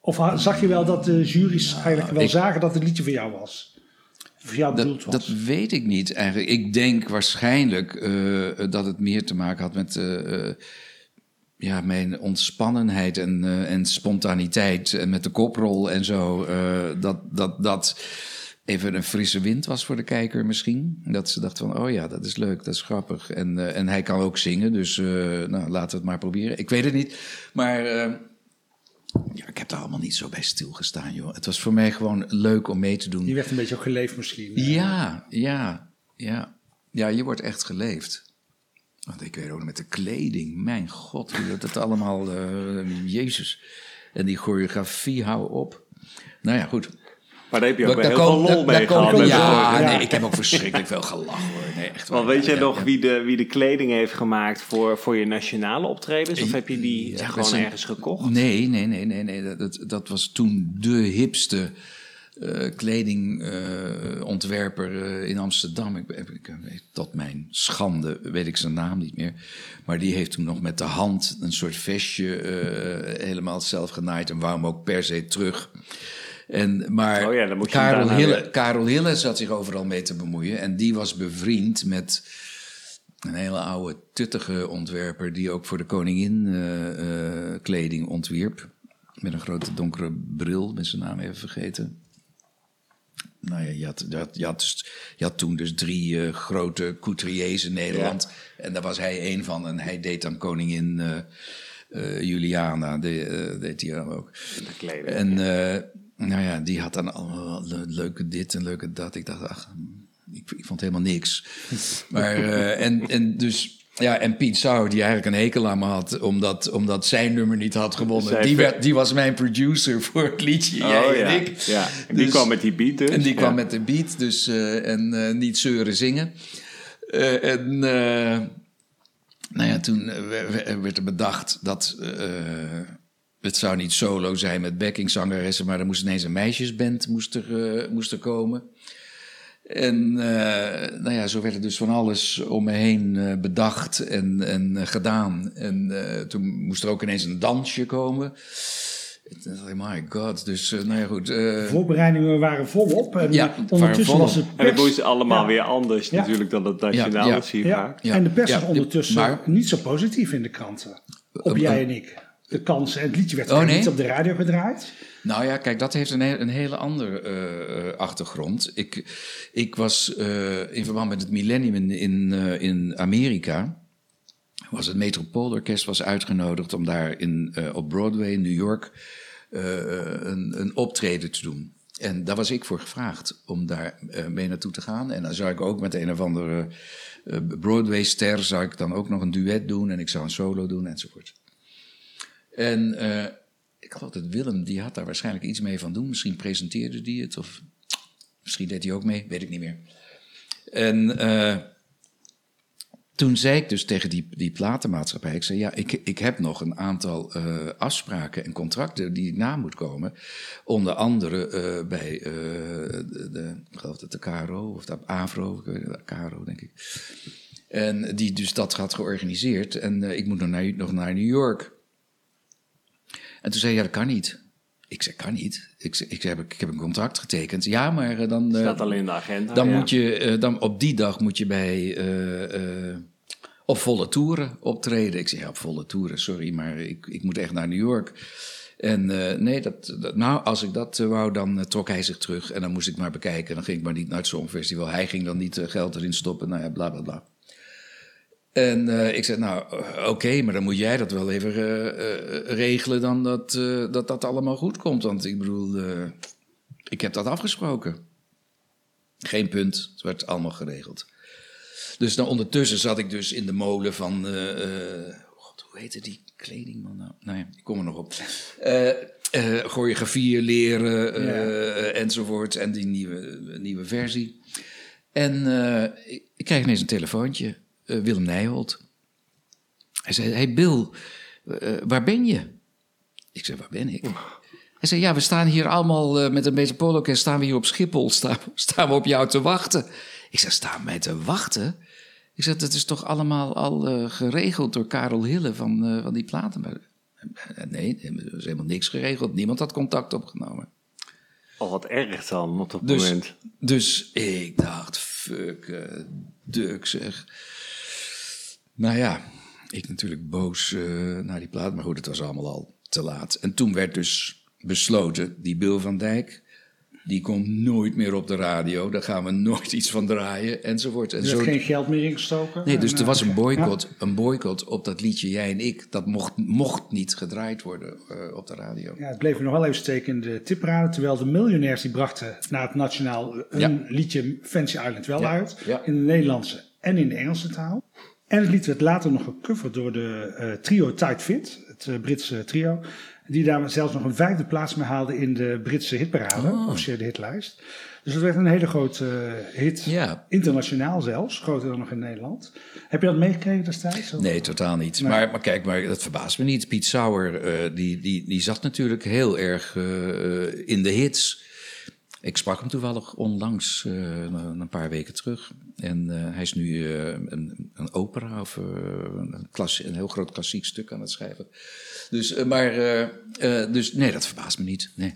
of zag je wel dat de juries eigenlijk wel ik- zagen dat het liedje voor jou was? Voor jou bedoeld Dat, was? dat weet ik niet eigenlijk. Ik denk waarschijnlijk eh, dat het meer te maken had met eh, eh, ja, mijn ontspannenheid en, eh, en spontaniteit. En met de koprol en zo. eh, dat, dat, dat even een frisse wind was voor de kijker misschien. Dat ze dacht van, oh ja, dat is leuk, dat is grappig. En, eh, en hij kan ook zingen, dus eh, nou, laten we het maar proberen. Ik weet het niet, maar eh, ja, ik heb daar allemaal niet zo bij stilgestaan, joh. Het was voor mij gewoon leuk om mee te doen. Die werd een beetje ook geleefd misschien. Ja, ja, ja. Ja, je wordt echt geleefd. Want ik weet ook met de kleding, mijn god, hoe dat het allemaal, eh, jezus. En die choreografie, hou op. Nou ja, goed. Maar daar heb je ook Daar wel heel veel lol daar- mee daar gehad. met Ja, nee, ik heb ook verschrikkelijk veel gelachen hoor. Nee, echt. Want weet Ja, jij nog wie de, wie de kleding heeft gemaakt voor, voor je nationale optredens? Of heb je die gewoon ergens gekocht? Nee, nee, nee, nee. nee. Dat- Dat, dat was toen de hipste eh, kledingontwerper eh, in Amsterdam. Ik, ik, tot mijn schande weet ik zijn naam niet meer. Maar die heeft toen nog met de hand een soort vestje eh, helemaal zelf genaaid. En waarom ook per se terug. En, maar Oh ja, dan moet je Karel, daarna Hille, weer- Karel Hille zat zich overal mee te bemoeien. En die was bevriend met een hele oude, tuttige ontwerper... die ook voor de koningin kleding ontwierp. Met een grote donkere bril, ben zijn naam even vergeten. Nou ja, je had, je had, je had, dus- je had toen dus drie eh, grote couturiers in Nederland. En daar was hij één van. En hij deed dan koningin eh, eh, Juliana, de, deed hij dan ook. De kleding. En nou ja, die had dan allemaal le- leuke dit en leuke dat. Ik dacht, ach, ik, ik vond helemaal niks. [laughs] Maar, en, en dus... Ja, en Piet Sauer, die eigenlijk een hekel aan me had... omdat, omdat zijn nummer niet had gewonnen. Zij Die, werd, die was mijn producer voor het liedje Oh, Jij ja. en ik. Ja, en die Dus- kwam met die beat dus. En die kwam met de beat, dus, eh, en eh, niet zeuren zingen. Eh, en nou ja, toen we- we- werd er bedacht dat het zou niet solo zijn met backingzangeressen, maar er moest ineens een meisjesband moest er, moest er komen. En eh, nou ja, zo werd er dus van alles om me heen eh, bedacht en, en eh, gedaan. En eh, toen moest er ook ineens een dansje komen. Ik, my god. Dus, nou ja, goed. De voorbereidingen waren volop. En Ja, waren ondertussen volop. was het En het moest allemaal Ja. weer anders Ja. natuurlijk dan het nationale Ja. En de pers Ja, was ondertussen maar- niet zo positief in de kranten. Op jij en ik. De kansen. En het liedje werd Oh, nee? niet op de radio gedraaid. Nou ja, kijk, dat heeft een, een hele andere eh, eh, achtergrond. Ik, ik was eh, in verband met het millennium in, in, in Amerika... was het Metropoolorkest was uitgenodigd om daar in, op Broadway in New York... een, een optreden te doen. En daar was ik voor gevraagd om daar mee naartoe te gaan. En dan zou ik ook met een of andere Broadway-ster... zou ik dan ook nog een duet doen en ik zou een solo doen enzovoort. En eh, ik geloof dat Willem, die had daar waarschijnlijk iets mee van doen. Misschien presenteerde die het of misschien deed hij ook mee, weet ik niet meer. En eh, toen zei ik dus tegen die, die platenmaatschappij, ik zei ja, ik, ik heb nog een aantal eh, afspraken en contracten die na moet komen. Onder andere bij de, de, dat de KRO of de AVRO, KRO denk ik. En die dus dat had georganiseerd en ik moet nog naar, nog naar New York. En toen zei hij, ja, dat kan niet. Ik zei, kan niet. Ik, zei, ik, heb, ik heb een contract getekend. Ja, maar eh, dan... eh, Staat alleen in de agenda. dan ja. moet je, eh, dan op die dag moet je bij, eh, op volle toeren optreden. Ik zeg, ja, op volle toeren, sorry, maar ik, ik moet echt naar New York. En nee, dat, dat, nou, als ik dat wou, dan trok hij zich terug. En dan moest ik maar bekijken. Dan ging ik maar niet naar het Songfestival. Hij ging dan niet geld erin stoppen. Nou ja, bla, bla, bla. En eh, ik zei, nou, eh, oké, maar dan moet jij dat wel even eh, regelen dan dat, dat dat allemaal goed komt. Want ik bedoel, ik heb dat afgesproken. Geen punt, het werd allemaal geregeld. Dus dan ondertussen zat ik dus in de molen van, God, hoe heette die kledingman nou? Nou ja, ik kom er nog op. Choreografieën leren enzovoort en die nieuwe, nieuwe versie. En ik, ik krijg ineens een telefoontje, eh, Willem Nijholt. Hij zei, hey Bill, eh, waar ben je? Ik zei, waar ben ik? Hij zei, ja, we staan hier allemaal eh, met een beetje polokest, staan we hier op Schiphol, staan, staan we op jou te wachten. Ik zei, staan mij te wachten? Ik zei, dat is toch allemaal al geregeld door Karel Hille van, van die platen? Nee, er is helemaal niks geregeld. Niemand had contact opgenomen. Al wat erg dan op dat Dus, moment. dus ik dacht, fuck, eh duk zeg. Nou ja, ik natuurlijk boos eh, naar die plaat. Maar goed, het was allemaal al te laat. En toen werd dus besloten, die Bill van Dijk... die komt nooit meer op de radio. Daar gaan we nooit iets van draaien, enzovoort. En Er werd geen geld meer ingestoken. Nee, dus En, er was een boycott, ja. een boycott op dat liedje Jij en Ik. Dat mocht, mocht niet gedraaid worden eh, op de radio. Ja, het bleef nog wel even steken in de tipparade. Terwijl de miljonairs die brachten naar het nationaal een Ja. liedje Fancy Island wel Ja, uit. In de Nederlandse en in de Engelse taal. En het lied werd later nog gecoverd door de eh, trio Tight Fit, het eh, Britse trio. Die daar zelfs nog een vijfde plaats mee haalde in de Britse hitparade, Oh. officiële hitlijst. Dus het werd een hele grote eh, hit, Ja. internationaal zelfs, groter dan nog in Nederland. Heb je dat meegekregen destijds? Of- Nee, totaal niet. Nee. Maar, maar kijk, maar dat verbaast me niet. Piet Sauer, die, die, die zat natuurlijk heel erg in de hits. Ik sprak hem toevallig onlangs, eh, een paar weken terug. En eh, hij is nu eh, een, een opera of een, klassie- een heel groot klassiek stuk aan het schrijven. Dus, maar, dus nee, dat verbaast me niet. Nee.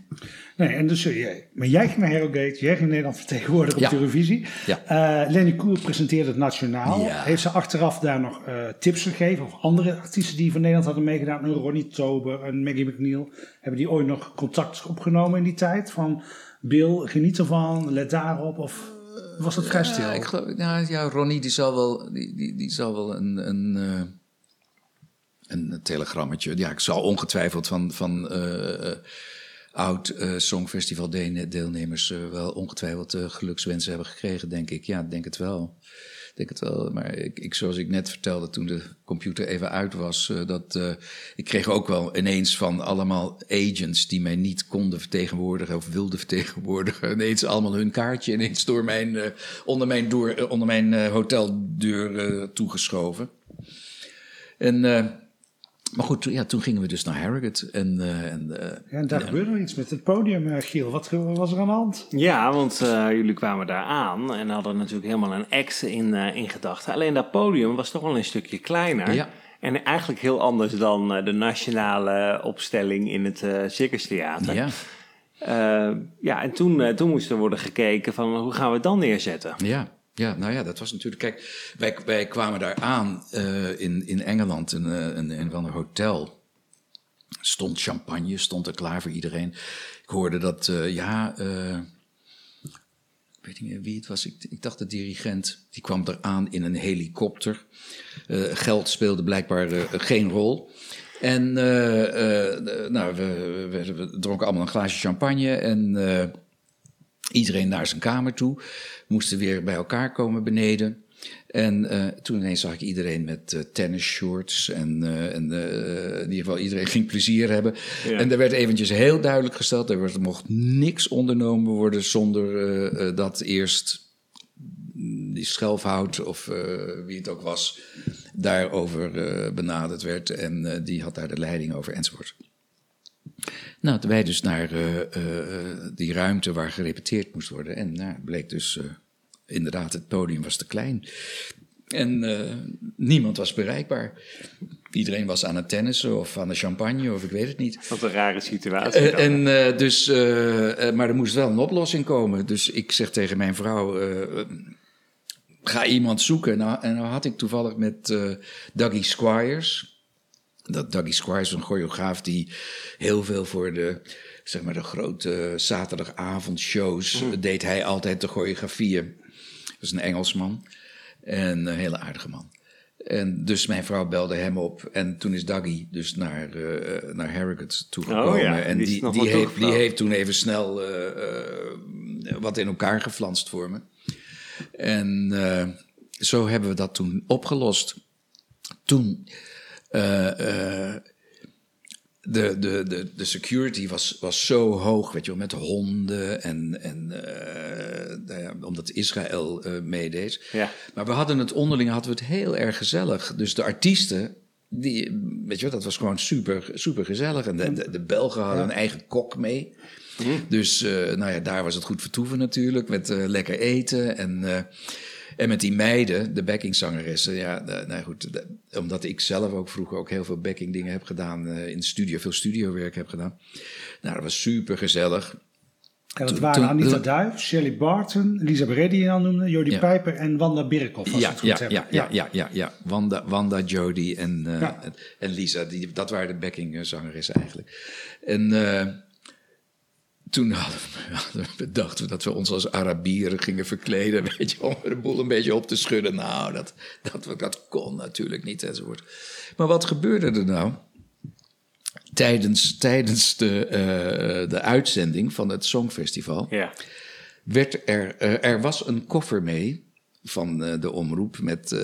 Nee, en dus jij. Maar jij ging naar Harrogate, jij ging Nederland vertegenwoordigen op Ja. Eurovisie. Ja. Lenny Koer presenteerde het nationaal. Ja. Heeft ze achteraf daar nog tips gegeven? Of andere artiesten die van Nederland hadden meegedaan? Een Ronnie Tober, een Maggie McNeil. Hebben die ooit nog contact opgenomen in die tijd? Van Bill, geniet ervan, let daarop. Of was dat vrij stil? Ja, ik geloof, nou, ja, Ronnie die zal wel, die, die, die zal wel een, een, eh, een telegrammetje. Ja, ik zal ongetwijfeld van, van eh, eh, oud eh, Songfestival de- deelnemers wel ongetwijfeld gelukswensen hebben gekregen, denk ik. Ja, ik denk het wel. Denk het wel. Maar ik, ik, zoals ik net vertelde toen de computer even uit was, eh, dat eh, ik kreeg ook wel ineens van allemaal agents die mij niet konden vertegenwoordigen of wilden vertegenwoordigen, [laughs] ineens allemaal hun kaartje ineens door mijn, eh, onder mijn, door, onder mijn hoteldeur toegeschoven. En, maar goed, toen- ja, toen gingen we dus naar Harrogate. En, eh, en, eh, Ja, en daar gebeurde er iets met het podium, eh, Giel. Wat was er aan de hand? Ja, want eh, jullie kwamen daar aan en hadden natuurlijk helemaal een act in, eh, in gedachten. Alleen dat podium was toch wel een stukje kleiner. Ja. En eigenlijk heel anders dan eh, de nationale opstelling in het eh Circus Theater. ja, Eh, ja, en toen, eh, toen moest er worden gekeken van hoe gaan we het dan neerzetten? ja, ja, nou ja, dat was natuurlijk... Kijk, wij, wij kwamen daar aan eh, in, in Engeland, in, eh, in van een hotel. Stond champagne, stond er klaar voor iedereen. Ik hoorde dat, eh, ja... eh, ik weet niet wie het was. Ik, ik dacht de dirigent. Die kwam eraan in een helikopter. Eh, geld speelde blijkbaar eh, geen rol. En eh, eh, nou, we, we, we dronken allemaal een glaasje champagne. En eh, iedereen naar zijn kamer toe. Moesten weer bij elkaar komen beneden. En eh, toen ineens zag ik iedereen met eh tennis shorts. En, eh, en in ieder geval iedereen ging plezier hebben. Ja. En er werd eventjes heel duidelijk gesteld... er er mocht niks ondernomen worden zonder dat eerst die schelfhout of wie het ook was, daarover benaderd werd. En die had daar de leiding over enzovoort. Nou, toen wij dus naar eh, eh, die ruimte waar gerepeteerd moest worden. En nou, bleek dus eh, inderdaad, het podium was te klein. En niemand was bereikbaar. Iedereen was aan het tennissen of aan de champagne of ik weet het niet. Wat een rare situatie. En dus, maar er moest wel een oplossing komen. Dus ik zeg tegen mijn vrouw: ga iemand zoeken. Nou, en dan had ik toevallig met Dougie Squires. Dat Dougie Squires een choreograaf die heel veel voor de, zeg maar, de grote zaterdagavondshows deed hij altijd de choreografieën. Dat is een Engelsman en een hele aardige man. En dus mijn vrouw belde hem op. En toen is Dougie dus naar, eh, naar Harrogate toegekomen. Oh ja, en die die, heeft, die heeft toen even snel eh, eh, wat in elkaar geflanst voor me. En zo hebben we dat toen opgelost. Toen de, de, de, de security was, was zo hoog, weet je wel, met honden en, en eh, nou ja, omdat Israël eh, meedeed. Ja. Maar we hadden het onderling hadden we het heel erg gezellig. Dus de artiesten, die, weet je wel, dat was gewoon super, super gezellig. En de, de, de Belgen hadden een eigen kok mee. Dus eh, nou ja, daar was het goed vertoeven natuurlijk, met eh, lekker eten en... en met die meiden, de backingzangeressen, ja, nou goed, omdat ik zelf ook vroeger ook heel veel backing dingen heb gedaan eh, in de studio, veel studiowerk heb gedaan. Nou, dat was super gezellig. Ja, dat waren Anita Duif, Shelley Barton, Lisa Beretti die je al noemde, Jodie. Pijper en Wanda Birkhoff, als Ja, ik het goed ja, ja, ja, ja, ja. Wanda, Wanda Jody en, eh, en, en Lisa, die, dat waren de backing zangeressen eigenlijk. En eh, toen hadden we, hadden [laughs] we bedacht dat we ons als Arabieren gingen verkleden, [laughs] weet je, om de boel een beetje op te schudden. Nou, dat, dat, dat kon natuurlijk niet enzovoort. Maar wat gebeurde er nou? Tijdens, tijdens de, eh, de uitzending van het Songfestival Ja. werd er, eh, er was een koffer mee van eh, de omroep met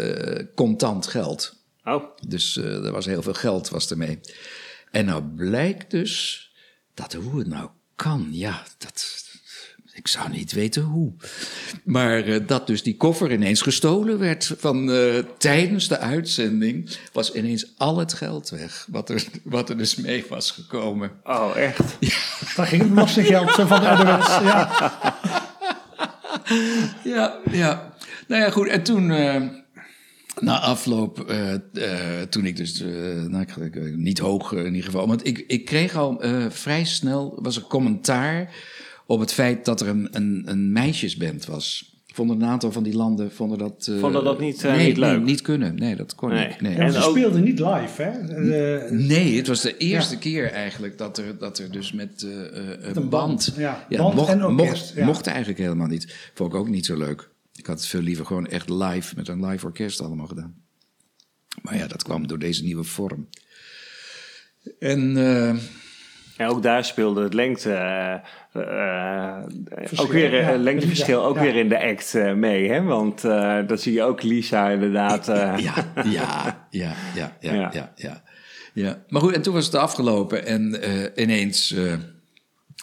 contant geld. Oh, Dus er was heel veel geld was ermee. En nou blijkt dus dat hoe het nou kan, ja, dat, ik zou niet weten hoe. Maar eh, dat dus die koffer ineens gestolen werd van eh, tijdens de uitzending, was ineens al het geld weg wat er, wat er dus mee was gekomen. oh echt? [laughs] Daar ging het belastinggeld van de RWS. Ja. [laughs] Ja, ja. Nou ja, goed. En toen, eh, na afloop, eh, eh, toen ik dus, eh, nou, ik, ik- niet hoog in ieder geval, want ik, ik kreeg al eh, vrij snel, was er commentaar op het feit dat er een, een, een meisjesband was. Vonden een aantal van die landen vonden dat... eh, Vonden dat niet, nee, niet leuk? Nee, niet kunnen. Nee, dat kon Nee. niet. Nee. En ze ook- speelden niet live, hè? Eh, Nee, het was de eerste Ja. keer eigenlijk dat er, dat er dus met een een band, band... ja. Ja, Band mocht, en orkest, mocht, ja. mocht eigenlijk helemaal niet. Vond ik ook niet zo leuk. Ik had het veel liever gewoon echt live, met een live orkest allemaal gedaan. Maar ja, dat kwam door deze nieuwe vorm. En eh, En ook daar speelde het lengte, eh, eh, Verschil, ook weer, eh, ja. lengteverschil ook Ja. weer in de act eh, mee, hè? Want eh dat zie je ook Lisa inderdaad. eh, ja, ja, ja, [laughs] ja, ja, Ja. ja. Maar goed, en toen was het afgelopen en eh, ineens...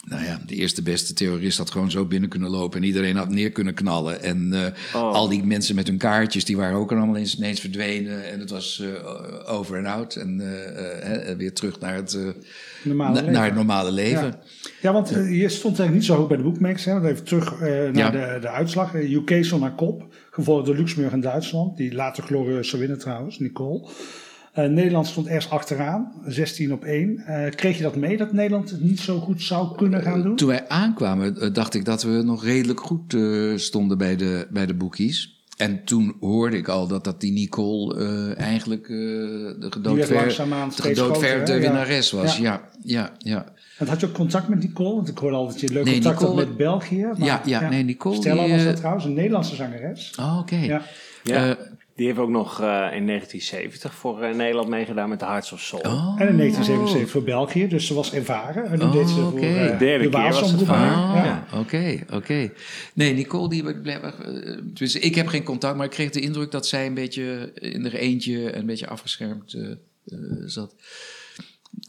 nou ja, de eerste beste terrorist had gewoon zo binnen kunnen lopen en iedereen had neer kunnen knallen. En eh, Oh. al die mensen met hun kaartjes, die waren ook allemaal ineens, ineens verdwenen. En het was eh, over en out en eh, eh, weer terug naar het, Normale na- leven. naar het normale leven. Ja. Ja, want je stond eigenlijk niet zo hoog bij de bookmakers. Hè? Want Even terug naar Ja. de, de uitslag. UK stond naar kop, gevolgd door Luxemburg en Duitsland. Die later glorieus zou winnen trouwens, Nicole. Eh, Nederland stond eerst achteraan, 16 op 1. Eh, kreeg je dat mee, dat Nederland het niet zo goed zou kunnen gaan doen? Toen wij aankwamen, eh, dacht ik dat we nog redelijk goed stonden bij de, bij de bookies. En toen hoorde ik al dat, dat die Nicole eh, eigenlijk eh, de gedoodverde? Ja. winnares was. Ja, ja, ja. En had je ook contact met Nicole? Want ik hoorde al dat je leuk Nee, contact Nicole- had met België. maar- Ja, ja, nee, Nicole Stella die, was dat trouwens, een Nederlandse zangeres. Oh, oké. Ja. Ja. Eh, Die heeft ook nog eh, in 1970 voor eh, Nederland meegedaan met de Hearts of Soul. oh. En in 1977 voor België, dus ze was ervaren. En nu Oh, deed ze voor eh, De derde de keer was het haar. omroep. Ah, Ja. oké, oké. Nee, Nicole, die bleef, tenminste, ik heb geen contact, maar ik kreeg de indruk dat zij een beetje in haar eentje, een beetje afgeschermd zat.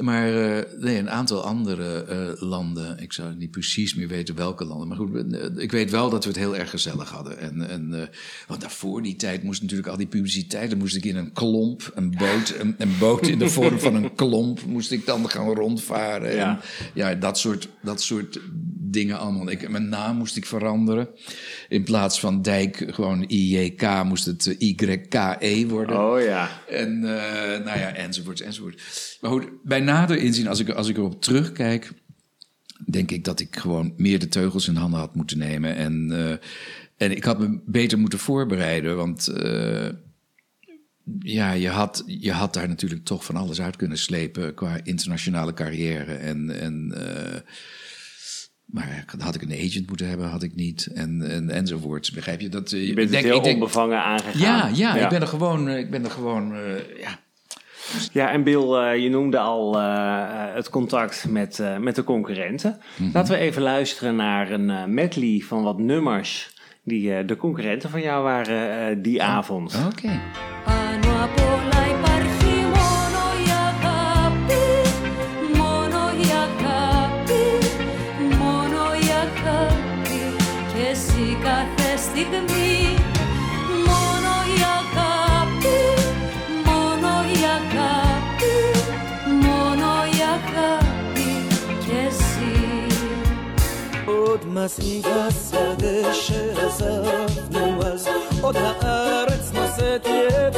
Maar eh, nee, een aantal andere eh, landen, ik zou niet precies meer weten welke landen. Maar goed, eh, ik weet wel dat we het heel erg gezellig hadden. En, en, want daarvoor die tijd moest natuurlijk al die publiciteit. Dan moest ik in een klomp, een boot, een, een boot in de vorm van een klomp, moest ik dan gaan rondvaren. Ja. En ja, dat soort, dat soort dingen allemaal. Ik, mijn naam moest ik veranderen. In plaats van Dijk, gewoon IJK, moest het eh, YKE worden. Oh ja. En eh, nou ja, enzovoort, enzovoort. Maar goed, bij nader inzien, als ik, als ik erop terugkijk, denk ik dat ik gewoon meer de teugels in handen had moeten nemen. En, eh, en ik had me beter moeten voorbereiden, want ja, je had, je had daar natuurlijk toch van alles uit kunnen slepen qua internationale carrière. En, en maar had ik een agent moeten hebben, had ik niet. En, en, enzovoorts. Begrijp je? Dat, eh, je bent denk, ik denk, onbevangen aangegaan. Ja, ja, ja, ik ben er gewoon... Eh, ik ben er gewoon eh, ja. ja, en Bill, je noemde al het contact met, met de concurrenten. Mhm. Laten we even luisteren naar een medley van wat nummers... die de concurrenten van jou waren die oh, avond. Oké. Mas was dışı zaf ne was O da arıtmaz et ye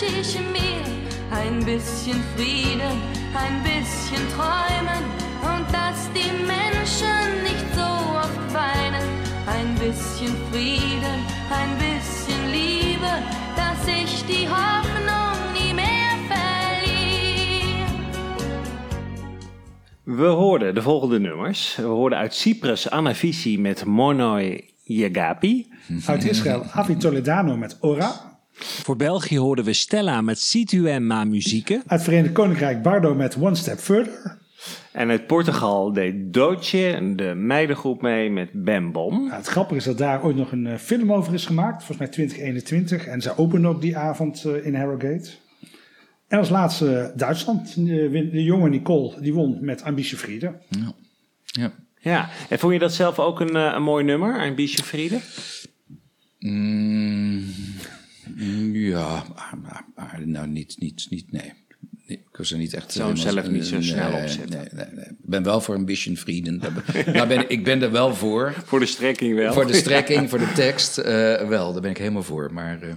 ich mir. Ein bisschen Frieden, ein bisschen Träumen und dass die Menschen nicht so oft weinen. Ein bisschen Frieden, ein bisschen Liebe, dass ich die Hoffnung nie mehr verliere. We hoorden de volgende nummers. We hoorden uit Cyprus Anavisi met Monoi Yagapi. Uit Israël Avi Toledano met Ora. Voor België hoorden we Stella met Situ Ma Muzieke. Uit het Verenigd Koninkrijk Bardo met One Step Further. En uit Portugal deed Doodje, de meidengroep, mee met Bam Bom. Ja, het grappige is dat daar ooit nog een eh, film over is gemaakt, volgens mij 2021. En zij openen ook die avond eh, in Harrogate. En als laatste eh, Duitsland. De, jonge Nicole, die won met Ambitie Friede. Ja. Ja, en vond je dat zelf ook een, een mooi nummer, Biesje Friede? Mm, ja, maar, nou niet, niet, niet, nee. Nee, Ik was er niet echt... Zou hem helemaal- zelf niet zo nee, snel opzetten. Nee, nee, nee. Ik ben wel voor Ambition Frieden. Daar [laughs] ben- daar ben, ik- ik ben er wel voor. Voor de strekking wel. Voor de strekking, voor de tekst, eh, wel. Daar ben ik helemaal voor. Maar eh,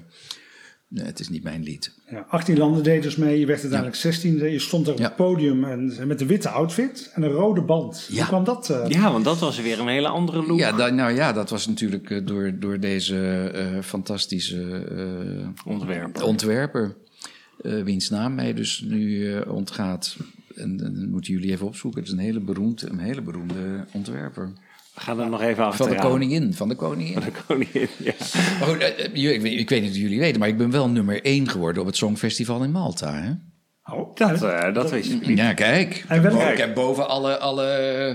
nee, het is niet mijn lied. Ja, 18 landen deden dus mee. Je werd uiteindelijk 16e. Je stond er op Ja. het podium en, met een witte outfit en een rode band. Ja. Hoe kwam dat? eh? Ja, want dat was weer een hele andere look. Ja, da- nou ja, dat was natuurlijk eh, door, door deze eh, fantastische eh, Ontwerper. ontwerper. eh, wiens naam mij dus nu ontgaat. En dan moeten jullie even opzoeken. Het is een hele beroemde, een hele beroemde ontwerper. We gaan er nog even Van achteraan. de koningin, van de koningin. De koningin, ja. Oh, eh, eh, ik, weet- ik weet niet of jullie weten, maar ik ben wel nummer één geworden op het Songfestival in Malta. Hè? Oh, Dat, eh, dat wist ik niet. Ja, kijk. En wel- ik heb boven alle, alle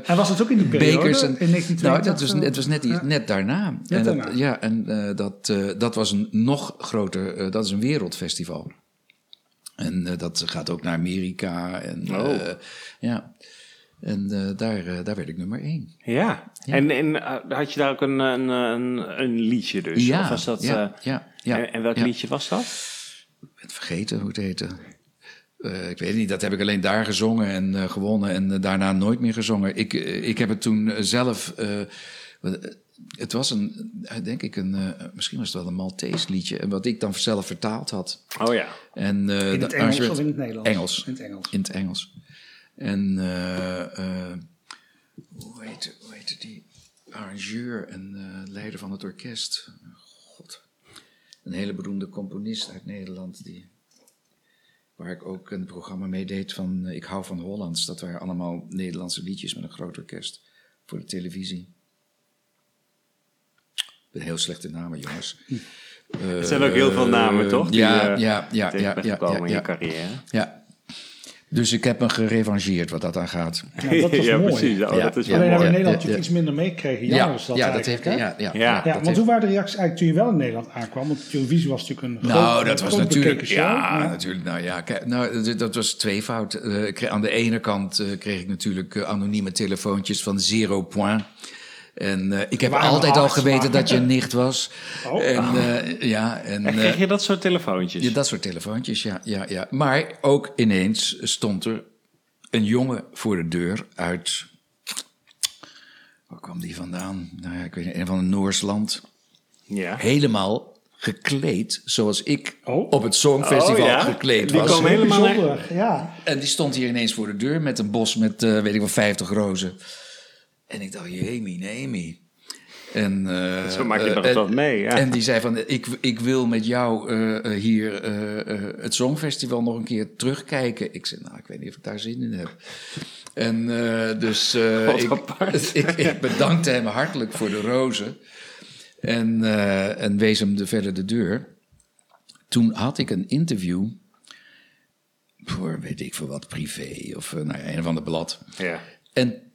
En was het ook in die periode? bekers. En, in 1982? nou, dat was, het was net, Ja. net daarna. en dat, daarna. Ja, en eh, dat, eh, dat was een nog groter, eh, dat is een wereldfestival. En eh, dat gaat ook naar Amerika. En, Oh. eh, ja. En eh, daar, eh, daar werd ik nummer één. Ja. En, en eh, had je daar ook een, een, een, een liedje dus? ja, Of was dat, ja, eh, ja, ja, en, en welk ja. liedje was dat? Ik ben het vergeten hoe het heette. Eh, ik weet het niet, dat heb ik alleen daar gezongen en eh, gewonnen en daarna nooit meer gezongen. Ik, ik heb het toen zelf. het was een, denk ik, een, eh, misschien was het wel een Maltese liedje. En wat ik dan zelf vertaald had. Oh ja. En, eh, In het Engels of in het Nederlands? Engels. In het Engels. In het Engels. En eh, eh, hoe, heet, hoe heette die arrangeur en eh, leider van het orkest? God. Een hele beroemde componist uit Nederland. Die, waar ik ook een programma mee deed van Ik hou van Hollands. Dat waren allemaal Nederlandse liedjes met een groot orkest voor de televisie. Ik ben heel slecht in namen, jongens. [laughs] Er zijn ook heel veel namen, toch? Die, ja, ja, ja, ja, ja, in je carrière. Ja. Dus ik heb me gerevancheerd wat dat aan gaat. Ja, dat was [laughs] ja, mooi. precies. Oh, Ja, dat is ja, Alleen hebben we in Nederland ja, natuurlijk ja. iets minder meegekregen. Ja, dat ja, dat eigenlijk, heeft, hè? ja, ja, Ja. Ja, dat want heeft- hoe waren de reacties eigenlijk toen je wel in Nederland aankwam? Want televisie was natuurlijk een Nou, groot- dat was groot natuurlijk. show. Ja, natuurlijk. Nou ja, kijk, nou, dat- was tweefout. Eh, ik kreeg- aan de ene kant eh, kreeg ik natuurlijk eh, anonieme telefoontjes van Zero Point. En eh, ik heb altijd al geweten dat je een nicht was. Oh. En, eh, ja, en, En eh, kreeg je dat soort telefoontjes? ja, dat soort telefoontjes, ja, ja, ja. Maar ook ineens stond er een jongen voor de deur uit. Waar kwam die vandaan? Nou ja, ik weet niet, een van een Noors land. Ja. Helemaal gekleed zoals ik Oh. op het Songfestival Oh, ja? gekleed Die was. komen Heel helemaal ja. En die stond hier ineens voor de deur met een bos met, eh, weet ik wel, 50 rozen. En ik dacht, jemie, neemie. En, eh, Zo maak je eh, nog wat mee, ja. En die zei van, ik, ik wil met jou eh, hier het Songfestival nog een keer terugkijken. Ik zei, nou, ik weet niet of ik daar zin in heb. En dus ik, [laughs] ik, ik bedankte hem hartelijk voor de rozen. En, en wees hem de, verder de deur. Toen had ik een interview voor weet ik veel wat, privé of nou ja, een of ander blad. Ja. En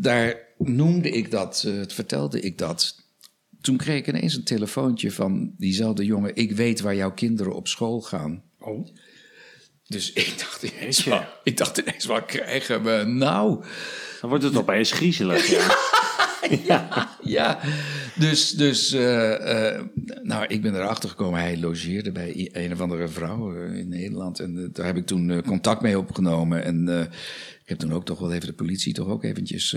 daar noemde ik dat, eh, vertelde ik dat. Toen kreeg ik ineens een telefoontje van diezelfde jongen. Ik weet waar jouw kinderen op school gaan. Oh. Dus [laughs] ik dacht ineens, ik dacht ineens, wat krijgen we nou? Dan wordt het opeens griezelig, ja. [laughs] [laughs] ja, ja. Dus, dus uh, uh, nou, ik ben erachter gekomen. Hij logeerde bij een of andere vrouw uh, in Nederland. En daar heb ik toen contact mee opgenomen. En ik heb toen ook toch wel even de politie toch ook eventjes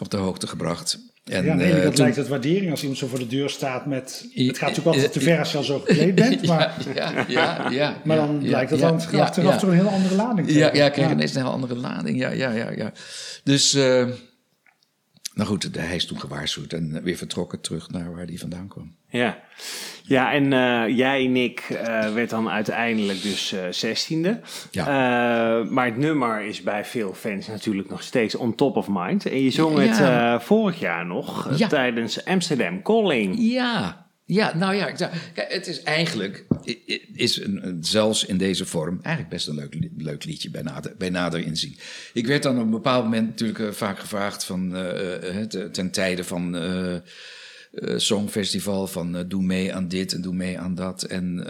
op de hoogte gebracht. En, ja, eh, kant toen- lijkt het waardering als iemand zo voor de deur staat met... Het gaat natuurlijk altijd te ver als je al zo [laughs] gekleed bent, maar, ja, ja, ja, [laughs] maar dan dat ja, dan achteraf toch een hele andere lading te Ja, ja, kreeg ineens een heel andere lading. Ja, ja, ja, ja. Dus, eh, nou goed, hij is toen gewaarschuwd en weer vertrokken terug naar waar hij vandaan kwam. Ja, ja en eh, jij, Nick, eh, werd dan uiteindelijk dus eh, zestiende. Ja. Eh, maar het nummer is bij veel fans natuurlijk nog steeds on top of mind. En je zong het Ja. eh, vorig jaar nog eh, Ja. tijdens Amsterdam Calling. Ja, ja, nou ja, kijk, het is eigenlijk, is een, zelfs in deze vorm, eigenlijk best een leuk, leuk liedje bij nader, bij nader inzien. Ik werd dan op een bepaald moment natuurlijk eh, vaak gevraagd van, eh, eh, te- ten tijde van eh, Songfestival, van doe mee aan dit en doe mee aan dat. En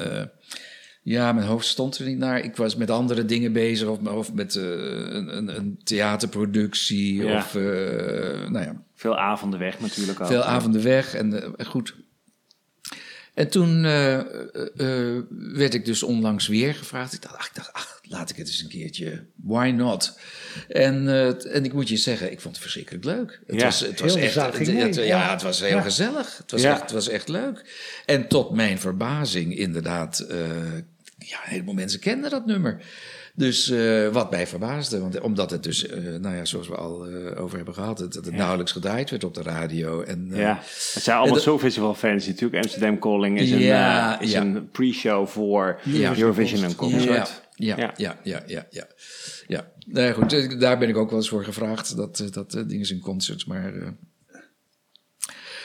ja, mijn hoofd stond er niet naar. Ik was met andere dingen bezig, of, of met een, een, een theaterproductie, Ja. of nou ja, Veel avonden weg natuurlijk ook. veel avonden weg en goed. En toen eh, eh, eh, werd ik dus onlangs weer gevraagd. Ik dacht, ach, ik dacht, ach, laat ik het eens een keertje. Why not? En, en ik moet je zeggen, ik vond het verschrikkelijk leuk. Het Ja, was, het was echt, het- ja, het was heel Ja. gezellig. Het was, Ja. echt, het was echt leuk. En tot mijn verbazing, inderdaad, ja, een heleboel mensen kenden dat nummer. Dus eh, wat mij verbaasde, want omdat het dus, eh, nou ja, zoals we al eh, over hebben gehad, het, dat het nauwelijks gedraaid werd op de radio. En, Ja, het zijn allemaal dat- Songfestival fans natuurlijk. Amsterdam Calling is een, Ja, is ja. een pre-show voor. Eurovision en Concert. Ja, ja, Ja. ja, ja, ja, ja. ja. Nou ja, goed, daar ben ik ook wel eens voor gevraagd, dat, dat eh, dingen in concerts, maar...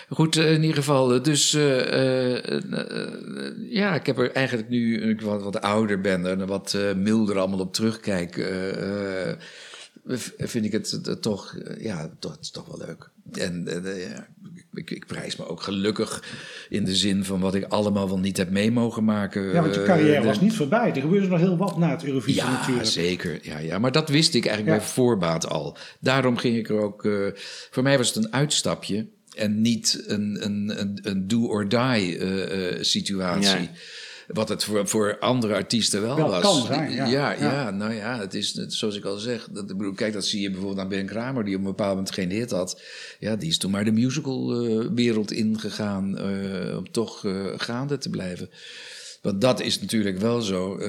Goed, in ieder geval, dus eh, eh, eh, ja, ik heb er eigenlijk nu, ik wat, wat ouder ben en wat milder allemaal op terugkijk, vind ik het toch, ja, toch, het is toch wel leuk. En ja, ik, ik prijs me ook gelukkig in de zin van wat ik allemaal wel niet heb mee mogen maken. Ja, want je carrière de- was niet voorbij. Er gebeurde nog heel wat na het Eurovisie ja, natuurlijk. zeker. Ja, ja, maar dat wist ik eigenlijk Ja. bij voorbaat al. Daarom ging ik er ook. voor mij was het een uitstapje en niet een, een, een, een do-or-die eh, eh, situatie. Ja. Wat het voor, voor andere artiesten wel, Wel was. kan zijn, ja. ja, Ja. ja, nou ja, het is het- zoals ik al zeg. Dat, ik bedoel, kijk, dat zie je bijvoorbeeld aan Ben Kramer, die op een bepaald moment geen hit had. Ja, die is toen maar de musicalwereld ingegaan eh, om toch eh, gaande te blijven. Want dat is natuurlijk wel zo. eh,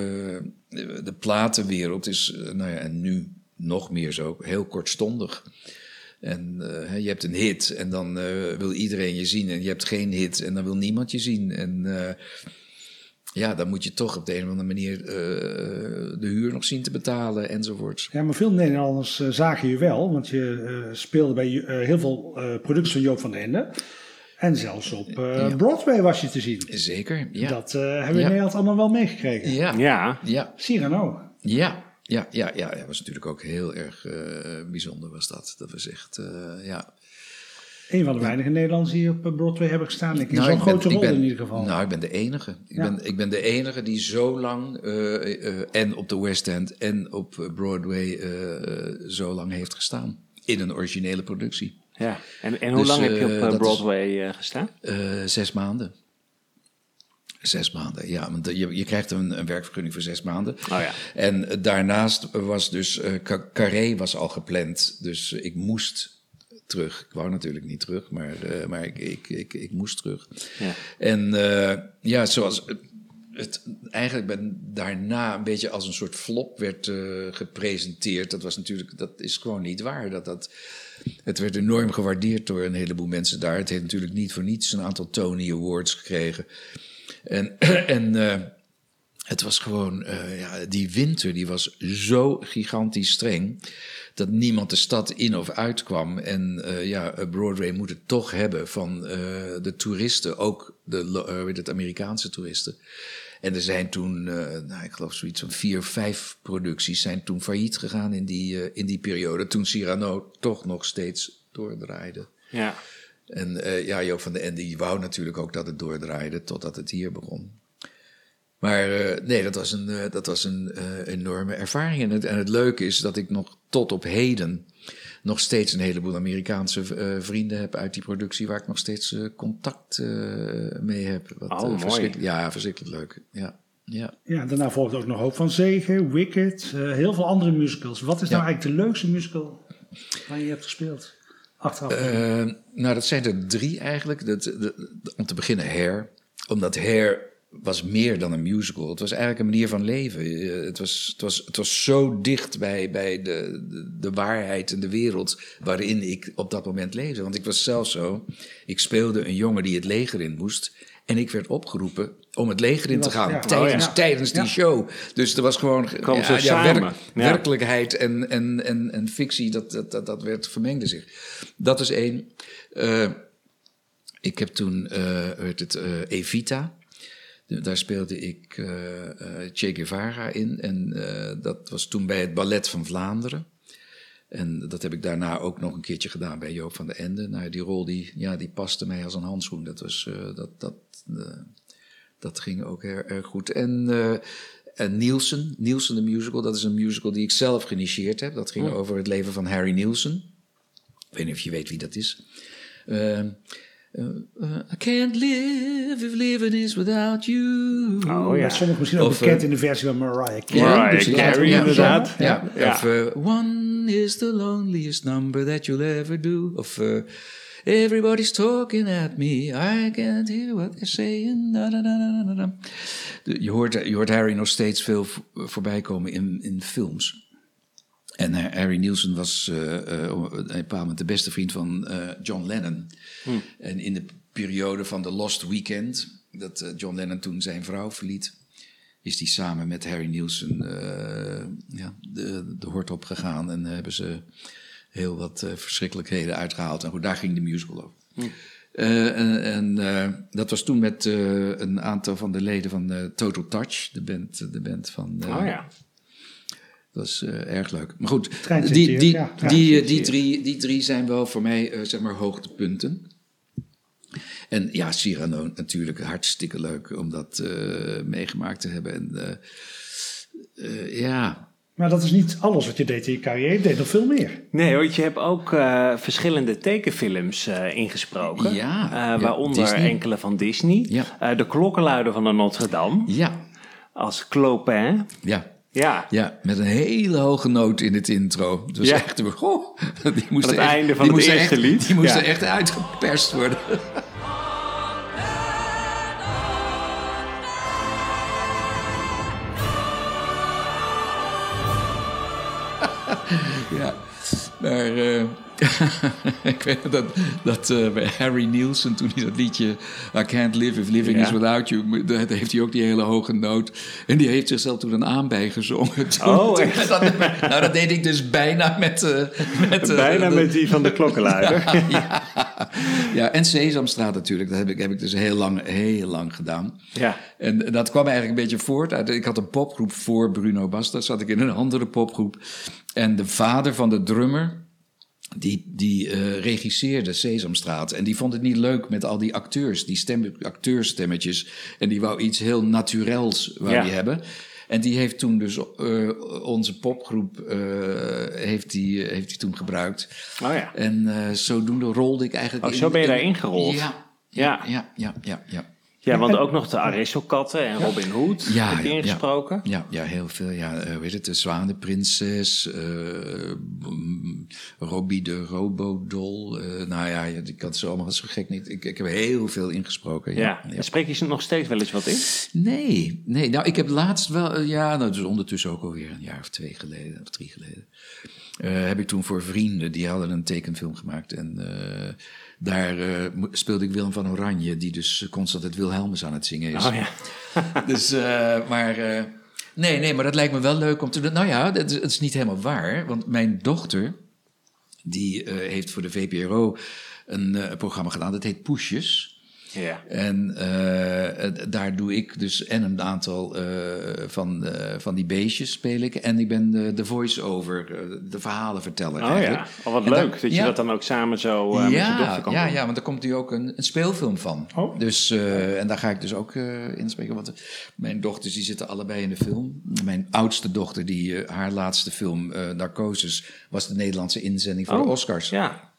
de platenwereld is, nou ja, en nu nog meer zo, heel kortstondig. En eh, hè, je hebt een hit en dan eh, wil iedereen je zien. En je hebt geen hit en dan wil niemand je zien. En eh, ja, dan moet je toch op de een of andere manier eh, de huur nog zien te betalen enzovoorts. Ja, maar veel Nederlanders zagen je wel, want je eh, speelde bij eh, heel veel eh, producties van Joop van den Ende. En zelfs op eh, Ja. Broadway was je te zien. Zeker, ja. Dat eh, hebben we in. Nederland allemaal wel meegekregen. ja, Ja, ja, Cyrano. ja. Ja, ja, ja, dat was natuurlijk ook heel erg eh, bijzonder was dat. Dat was echt, eh, ja. Een van de weinige Nederlanders die op eh, Broadway hebben gestaan. Ik in Nou, zo'n ik ben- grote rol ben- in ieder geval. Nou, ik ben de enige. Ik, Ja. ben, ik ben de enige die zo lang eh, eh, en op de West End en op Broadway eh, zo lang heeft gestaan. In een originele productie. ja. En, en hoe Dus, lang heb je op is- Broadway eh, gestaan? Eh, zes maanden. Zes maanden, ja. Want je, je krijgt een, een werkvergunning voor zes maanden. Oh ja. En eh, daarnaast was dus... eh, Ca- Carré was al gepland. Dus ik moest terug. Ik wou natuurlijk niet terug, maar, eh, maar ik, ik, ik, ik moest terug. Ja. En eh, ja, zoals het, eigenlijk ben daarna een beetje als een soort flop werd eh, gepresenteerd. Dat was natuurlijk, dat is gewoon niet waar. Dat, dat, het werd enorm gewaardeerd door een heleboel mensen daar. Het heeft natuurlijk niet voor niets een aantal Tony Awards gekregen. En, [clears throat] en eh, het was gewoon, eh, ja, die winter die was zo gigantisch streng. Dat niemand de stad in of uit kwam. En eh, ja, Broadway moet het toch hebben van de toeristen, ook de weet het, Amerikaanse toeristen. En er zijn toen, nou, ik geloof zoiets van vier, vijf producties zijn toen failliet gegaan in die, in die periode. Toen Cyrano toch nog steeds doordraaide. Ja. En eh, ja, Joop van den Ende die wou natuurlijk ook dat het doordraaide totdat het hier begon. Maar eh, nee, dat was een, eh, dat was een eh, enorme ervaring. En het, en het leuke is dat ik nog tot op heden nog steeds een heleboel Amerikaanse eh, vrienden heb uit die productie... waar ik nog steeds eh, contact eh, mee heb. Wat, Oh, verschrikkelijk- Ja, verschrikkelijk leuk. Ja, ja. Ja, daarna volgt ook nog Hoop van Zegen, Wicked, eh, heel veel andere musicals. Wat is nou eigenlijk de leukste musical waar je hebt gespeeld? Achteraf. Eh, nou, dat zijn er drie eigenlijk. Dat, om te beginnen Hair. Omdat Hair was meer dan een musical. Het was eigenlijk een manier van leven. Eh, het, was, het, was, het was zo dicht bij, bij de, de waarheid en de wereld waarin ik op dat moment leefde. Want ik was zelf zo. Ik speelde een jongen die het leger in moest. En ik werd opgeroepen om het leger in te gaan ja. tijdens, Oh, ja. tijdens die Ja. show. Dus er was gewoon. Ja. werkelijkheid en, en, en, en fictie, dat, dat, dat, dat werd, vermengde zich. Dat is één. Eh, ik heb toen, eh werd het eh, Evita. Daar speelde ik eh, eh, Che Guevara in. En eh, dat was toen bij het Ballet van Vlaanderen. En dat heb ik daarna ook nog een keertje gedaan bij Joop van de Ende. Nou, die rol die, ja, die paste mij als een handschoen. Dat, was, eh, dat, dat, eh, dat ging ook heel erg goed. En, eh en Nielsen, Nielsen de musical, dat is een musical die ik zelf geïnitieerd heb. Dat ging over het leven van Harry Nielsen. Ik weet niet of je weet wie dat is. I can't live if living is without you. Oh ja. Met sommigen misschien ook Of, bekend in de versie van Mariah Carey. Mariah ja, Carey, ja, inderdaad. Ja, Ja. Of eh, One is the loneliest number that you'll ever do. Of eh, Everybody's talking at me, I can't hear what they're saying. Da, da, da, Je, hoort, je hoort Harry nog steeds veel vo- voorbij komen in, in films. En eh, Harry Nielsen was eh, eh, op een bepaald moment de beste vriend van eh, John Lennon. En in de periode van The Lost Weekend, dat eh, John Lennon toen zijn vrouw verliet, is hij samen met Harry Nielsen eh, ja, de, de hort opgegaan. En hebben ze heel wat eh, verschrikkelijkheden uitgehaald. En goed, daar ging de musical over. Eh, en en eh, dat was toen met eh, een aantal van de leden van eh, Total Touch, de band, de band van... eh, Oh ja. dat is eh, erg leuk. Maar goed, die, die, ja. Die, die, drie, die drie zijn wel voor mij, eh, zeg maar, hoogtepunten. En ja, Cyrano natuurlijk hartstikke leuk om dat eh, meegemaakt te hebben. En eh, eh, ja, Maar dat is niet alles wat je deed in je carrière. Je deed nog veel meer. Nee hoor, je hebt ook eh, verschillende tekenfilms eh, ingesproken. Ja, Eh, waaronder enkele van Disney. Ja. Eh, de klokkenluider van de Notre Dame. ja, Als Clopin. ja. Ja. Ja, met een hele hoge noot in het intro. Het was Ja. echt, goh, die moest het echt, einde van die het moest eerste echt, lied. Die moest Ja. er echt uitgeperst worden. Maar eh, [laughs] ik weet dat, dat eh, bij Harry Nielsen, toen hij dat liedje I Can't Live If Living Ja. Is Without You, dat heeft hij ook die hele hoge noot. En die heeft zichzelf toen een aanbij gezongen. Toen- Oh, [laughs] echt? dat, nou, dat deed ik dus bijna met... eh, met eh, Bijna de- met die van de klokkenluider. [laughs] ja, ja, en Sesamstraat natuurlijk. Dat heb ik, heb ik dus heel lang, heel lang gedaan. Ja. En dat kwam eigenlijk een beetje voort uit... Ik had een popgroep voor Bruno Basta. Zat ik in een andere popgroep. En de vader van de drummer... Die, die eh, regisseerde Sesamstraat. En die vond het niet leuk met al die acteurs. Die stem, acteurstemmetjes. En die wou iets heel naturels wou Ja. die hebben. En die heeft toen dus eh, onze popgroep... eh, heeft, die, heeft die toen gebruikt. Oh ja. En zodoende rolde ik eigenlijk... Oh, in- zo ben je gerold? Ja. Ja. Ja, ja, ja, ja. Ja, want ook nog de [laughs] Aristokatten en Robin Hood Ja, heb je ja, ingesproken. Ja, ja, heel veel. Ja, eh, weet het, de Zwanenprinses, eh mm, Robbie de Robodol. eh nou ja, je- ik kan het zo allemaal zo gek niet. Ik, ik heb heel veel ingesproken. Ja. Ja, En Spreek je ze nog steeds wel eens wat in? Nee, nee. Nou, ik heb laatst wel, eh, ja, nou, dus ondertussen ook alweer een jaar of twee geleden, of drie geleden. Eh, heb ik toen voor vrienden, die hadden een tekenfilm gemaakt. En eh, daar eh, speelde ik Willem van Oranje, die dus constant het Wilhelmus aan het zingen is. Oh ja. [laughs] Dus, maar. nee, nee, maar dat lijkt me wel leuk om te doen. Nou ja, dat is, het is niet helemaal waar. Want mijn dochter. die heeft voor de VPRO een programma gedaan. Dat heet Poesjes. Ja. En eh, daar doe ik dus en een aantal eh, van, eh, van die beestjes speel ik. En ik ben de, de voice-over, de verhalenverteller Oh eigenlijk. ja, oh, wat En leuk daar- dat je dat dan ook samen zo met je dochter kan ja, doen. ja, want er komt nu ook een, een speelfilm van. Oh. Dus, en daar ga ik dus ook eh in spreken. Want mijn dochters die zitten allebei in de film. Mijn oudste dochter, die, haar laatste film, Narcosis, was de Nederlandse inzending voor Oh, de Oscars. Ja,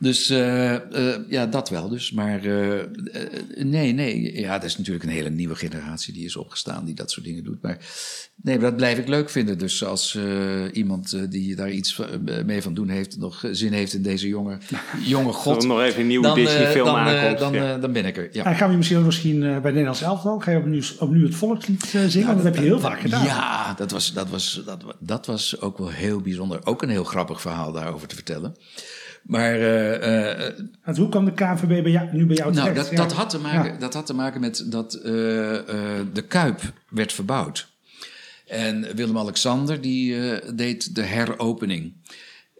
Dus eh, eh, ja, dat wel dus. Maar eh, nee, nee. Ja, dat is natuurlijk een hele nieuwe generatie die is opgestaan, die dat soort dingen doet. Maar nee, maar dat blijf ik leuk vinden. Dus als eh, iemand die daar iets mee van doen heeft, nog zin heeft in deze jonge, [laughs] jonge god. er nog even een nieuwe dan, Disney-film dan, aankomt, Dan, ja. dan ben ik er. Ja. En gaan we misschien ook misschien eh, bij Nederlands elftal, ga je opnieuw, opnieuw het volkslied zingen? Want dat heb je heel vaak gedaan. Ja, dat was, dat, was, dat, dat was ook wel heel bijzonder. Ook een heel grappig verhaal daarover te vertellen. Maar eh, eh, Want hoe kwam de KNVB bij jou, nu bij jou Nou, terecht? dat, Ja. dat, had te maken, Ja. dat had te maken met dat eh, eh, de Kuip werd verbouwd. En Willem-Alexander die eh, deed de heropening.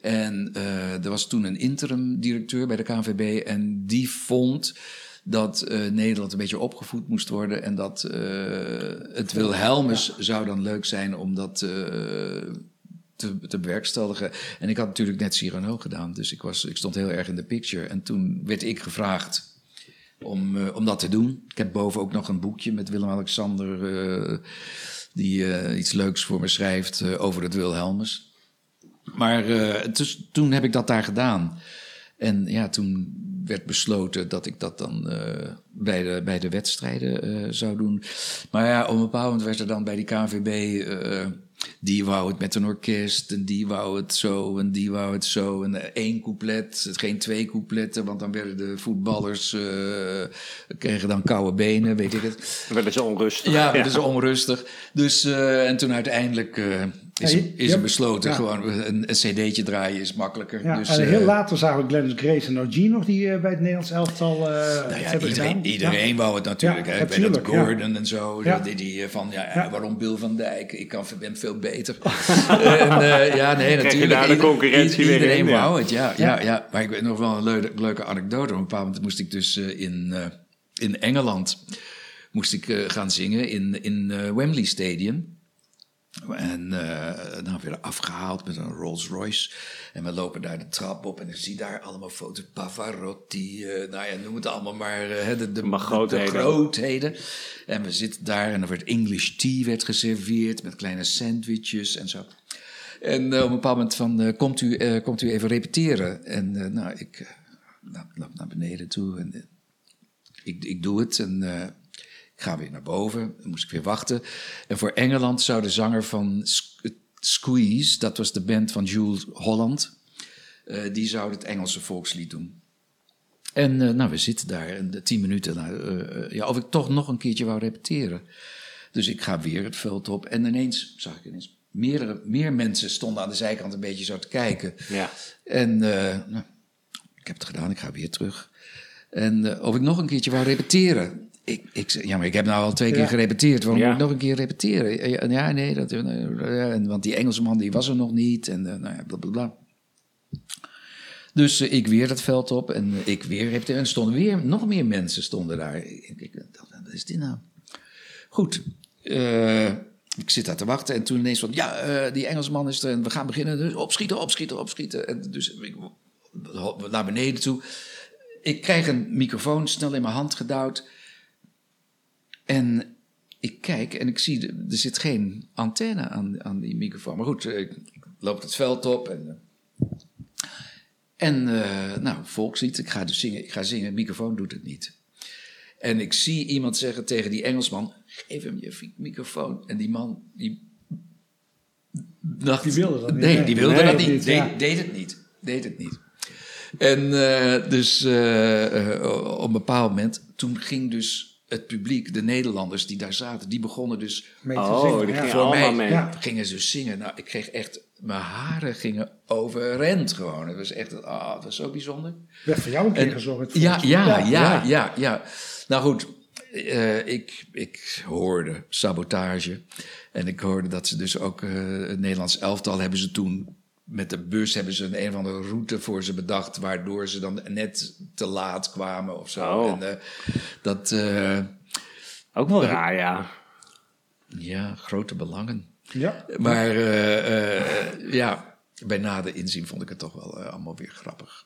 En eh, er was toen een interim directeur bij de KNVB en die vond dat eh, Nederland een beetje opgevoed moest worden en dat eh, het Wilhelmus zou dan leuk zijn om dat eh, te, te bewerkstelligen. En ik had natuurlijk net Cyrano gedaan, dus ik, was, ik stond heel erg in de picture. En toen werd ik gevraagd om, eh, om dat te doen. Ik heb boven ook nog een boekje met Willem-Alexander, eh, die eh, iets leuks voor me schrijft over het Wilhelmus. Maar dus, toen heb ik dat daar gedaan. En ja, toen werd besloten dat ik dat dan bij, de, bij de wedstrijden zou doen. Maar ja, op een bepaald moment werd er dan bij die KNVB... die wou het met een orkest en die wou het zo en die wou het zo. En eh, één couplet, geen twee coupletten, want dan werden de voetballers... eh, kregen dan koude benen, weet ik het. werden ze onrustig. Ja, dat is onrustig. Dus, eh, en toen uiteindelijk is, Ja, er- is besloten, ja. gewoon een, een cd'tje draaien is makkelijker. Ja, dus, en eh, heel later zagen we Glennis Grace en OG nog, die eh, bij het Nederlands elftal eh nou ja, hebben iedereen, gedaan. iedereen Ja. wou het natuurlijk. Ja, hè, bij dat. Gordon en zo. Ja. Die, die eh, van, ja, Ja. waarom Bill van Dijk? Ik kan, ben veel beter. [laughs] en, eh, ja, nee, natuurlijk. daar de Ieder- concurrentie i- weer Iedereen in, wou het, ja, ja, ja. Maar ik weet nog wel een leuke, leuke anekdote. Op een bepaald moment moest ik dus eh, in, eh, in Engeland moest ik, eh, gaan zingen in, in eh, Wembley Stadium. En eh nou weer afgehaald met een Rolls Royce. En we lopen daar de trap op en ik zie daar allemaal foto's. Pavarotti, eh, nou ja, noem het allemaal maar. eh, de, de, grootheden. de grootheden. En we zitten daar en er werd English tea werd geserveerd met kleine sandwiches en zo. En op een bepaald moment van, komt, u, komt u even repeteren? En nou, ik loop, naar beneden toe en ik, ik doe het. En ik ga weer naar boven. Dan moest ik weer wachten. En voor Engeland zou de zanger van Squeeze, dat was de band van Jules Holland, eh, die zou het Engelse volkslied doen. En eh, nou, we zitten daar en de tien minuten, nou, eh, ja, of ik toch nog een keertje wou repeteren. Dus ik ga weer het veld op en ineens zag ik ineens meerdere, meer mensen stonden aan de zijkant een beetje zo te kijken. Ja. En nou, ik heb het gedaan, ik ga weer terug. En of ik nog een keertje wou repeteren. Ik, ik zei, ja, maar ik heb nou al twee keer Ja. gerepeteerd. Waarom Ja. moet ik nog een keer repeteren? Ja, nee, dat, eh, want die Engelsman die was er nog niet. En eh, nou ja, bla bla bla. Dus eh, ik weer dat veld op en ik weer repeteren. En stonden weer, nog meer mensen stonden daar. Ik, ik dacht, wat is dit nou? Goed, ik zit daar te wachten en toen ineens van... Ja, die Engelsman is er en we gaan beginnen. Dus opschieten, opschieten, opschieten. En dus ik naar beneden toe. Ik krijg een microfoon snel in mijn hand gedouwd. En ik kijk en ik zie, er zit geen antenne aan, aan die microfoon. Maar goed, eh, ik, loop het veld op en... eh, en eh, nou, volkslied, ik ga dus zingen, ik ga zingen, microfoon doet het niet. En ik zie iemand zeggen tegen die Engelsman, geef hem je microfoon. En die man, die dacht... Die wilde dat niet, Nee, die wilde Nee, dat niet. Deed, ja. deed het niet. Deed het niet. En dus op een bepaald moment, toen ging dus het publiek, de Nederlanders die daar zaten, die begonnen dus Mee te Oh, zingen, die ja. gingen voor allemaal mij mee. Ja. gingen ze zingen. Nou, ik kreeg echt, mijn haren gingen overrend gewoon. Het was echt, ah, het was zo bijzonder. Werd voor jou een keer gezorgd. Ja, ja, ja, ja, ja, Nou goed, eh, ik, ik hoorde sabotage. En ik hoorde dat ze dus ook, eh, het Nederlands elftal hebben ze toen met de bus hebben ze een, een of andere route voor ze bedacht, waardoor ze dan net te laat kwamen of zo. Oh. En, eh, dat, eh, Ook wel raar, ja. ja, grote belangen. Ja. Maar eh, eh, ja, bij nader inzien vond ik het toch wel allemaal weer grappig.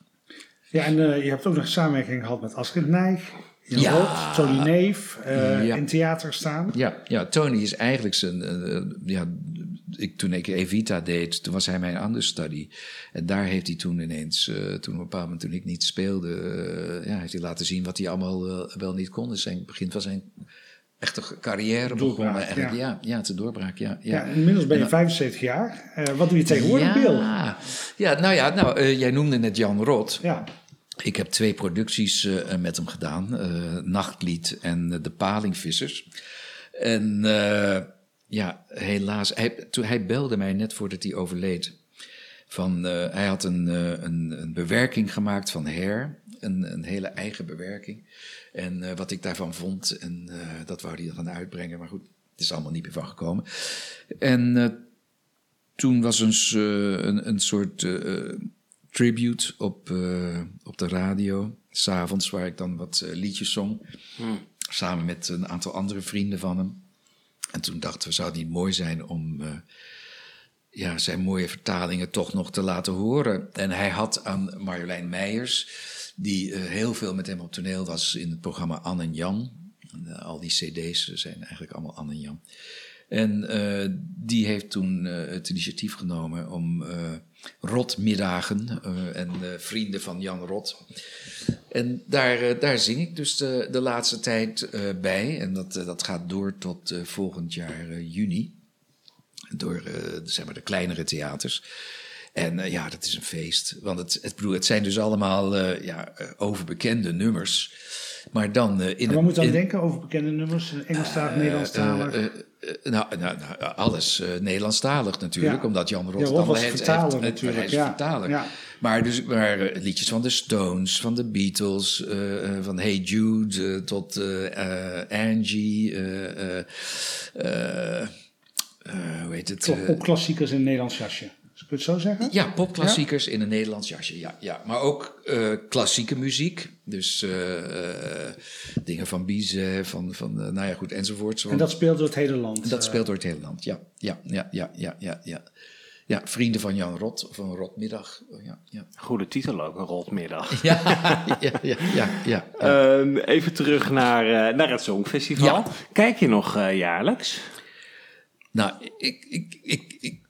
Ja, en je hebt ook nog samenwerking gehad met Astrid Nijg, Jan Ja. Tony Neef, eh, Ja. in theater staan. Ja, ja Tony is eigenlijk zijn. ja, ik, toen ik Evita deed, toen was hij mijn understudy. En daar heeft hij toen ineens, eh, toen op een bepaald moment toen ik niet speelde, eh, ja, heeft hij laten zien wat hij allemaal eh, wel niet kon. Dus zijn begin van zijn echte carrière Doorbraak, begonnen. Ja. Ja, ja, het is een doorbraak. Ja, ja. Ja, inmiddels ben je En- 75 jaar. Wat doe je tegenwoordig, Bill? ja. ja, nou ja, nou, jij noemde net Jan Rot. Ja. Ik heb twee producties met hem gedaan. Nachtlied en De Palingvissers. En ja, helaas. Hij, toen, hij belde mij net voordat hij overleed. Van, eh, hij had een, eh, een, een bewerking gemaakt van Hair. Een, een hele eigen bewerking. En eh, wat ik daarvan vond. En dat wou hij dan gaan uitbrengen. Maar goed, het is allemaal niet meer van gekomen. En toen was eens een, een soort tribute op, op de radio. S'avonds, waar ik dan wat liedjes zong. Samen met een aantal andere vrienden van hem. En toen dachten we, zou het niet mooi zijn om eh, ja, zijn mooie vertalingen toch nog te laten horen. En hij had aan Marjolein Meijers, die eh, heel veel met hem op toneel was in het programma Anne en Jan. En, eh, al die cd's zijn eigenlijk allemaal Anne en Jan. En die heeft toen het initiatief genomen om rotmiddagen eh, en eh, vrienden van Jan Rot. En daar, eh, daar zing ik dus de, de laatste tijd bij. En dat, dat gaat door tot volgend jaar juni. Door zeg maar de kleinere theaters. En ja, dat is een feest. Want het, het, bedoel, het zijn dus allemaal ja, overbekende nummers. Maar dan in En wat moet je dan in- denken over bekende nummers? Engelstalig, Nederlandstalig? Eh, nou, nou, nou, alles eh, Nederlandstalig natuurlijk, Ja. omdat Jan Rot Ja, het was heeft- natuurlijk, Hij is ja. Maar, dus, maar eh, liedjes van de Stones, van de Beatles, van Hey Jude tot Angie, hoe heet het? Toch eh, popklassiekers in Nederlands jasje. Kun je het zo zeggen? ja, popklassiekers in een Nederlands jasje. Ja, ja. Maar ook eh, klassieke muziek. Dus eh, eh, dingen van Bizet, van, van nou ja, goed, enzovoorts. En dat speelt door het hele land. Dat speelt door het hele land, ja. Ja, ja, ja, ja, ja. ja. Ja, vrienden van Jan Rot, of een Rotmiddag. Oh, Ja, ja. Goede titel ook, een rotmiddag. [laughs] Ja, ja, ja, ja, ja. Ehm, even terug naar, eh, naar het Songfestival. Ja. Kijk je nog eh, jaarlijks? Nou, ik, ik, ik, ik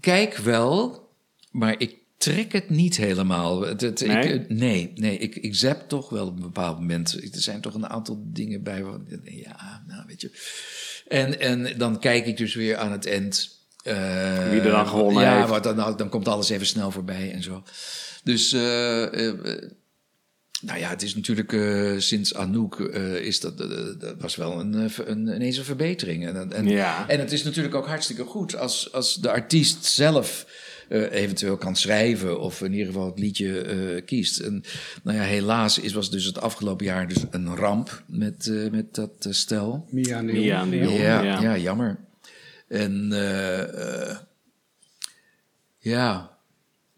kijk wel, maar ik trek het niet helemaal. Het, het- ik, Nee? eh, nee, nee ik, ik zap toch wel op een bepaald moment. Er zijn toch een aantal dingen bij. Waar, ja, nou weet je. En, en dan kijk ik dus weer aan het eind. eh, Wie er dan gewonnen ja, heeft. maar dan, dan komt alles even snel voorbij en zo. Dus, eh, eh, nou ja, het is natuurlijk eh, sinds Anouk eh, is dat, eh, dat was wel een, een, ineens een verbetering. En, en, Ja. en het is natuurlijk ook hartstikke goed als, als de artiest zelf eh, eventueel kan schrijven of in ieder geval het liedje eh, kiest. En nou ja, helaas is, was dus het afgelopen jaar dus een ramp met, eh, met dat stel. Mia Jong. Ja, ja. ja. jammer. En ja,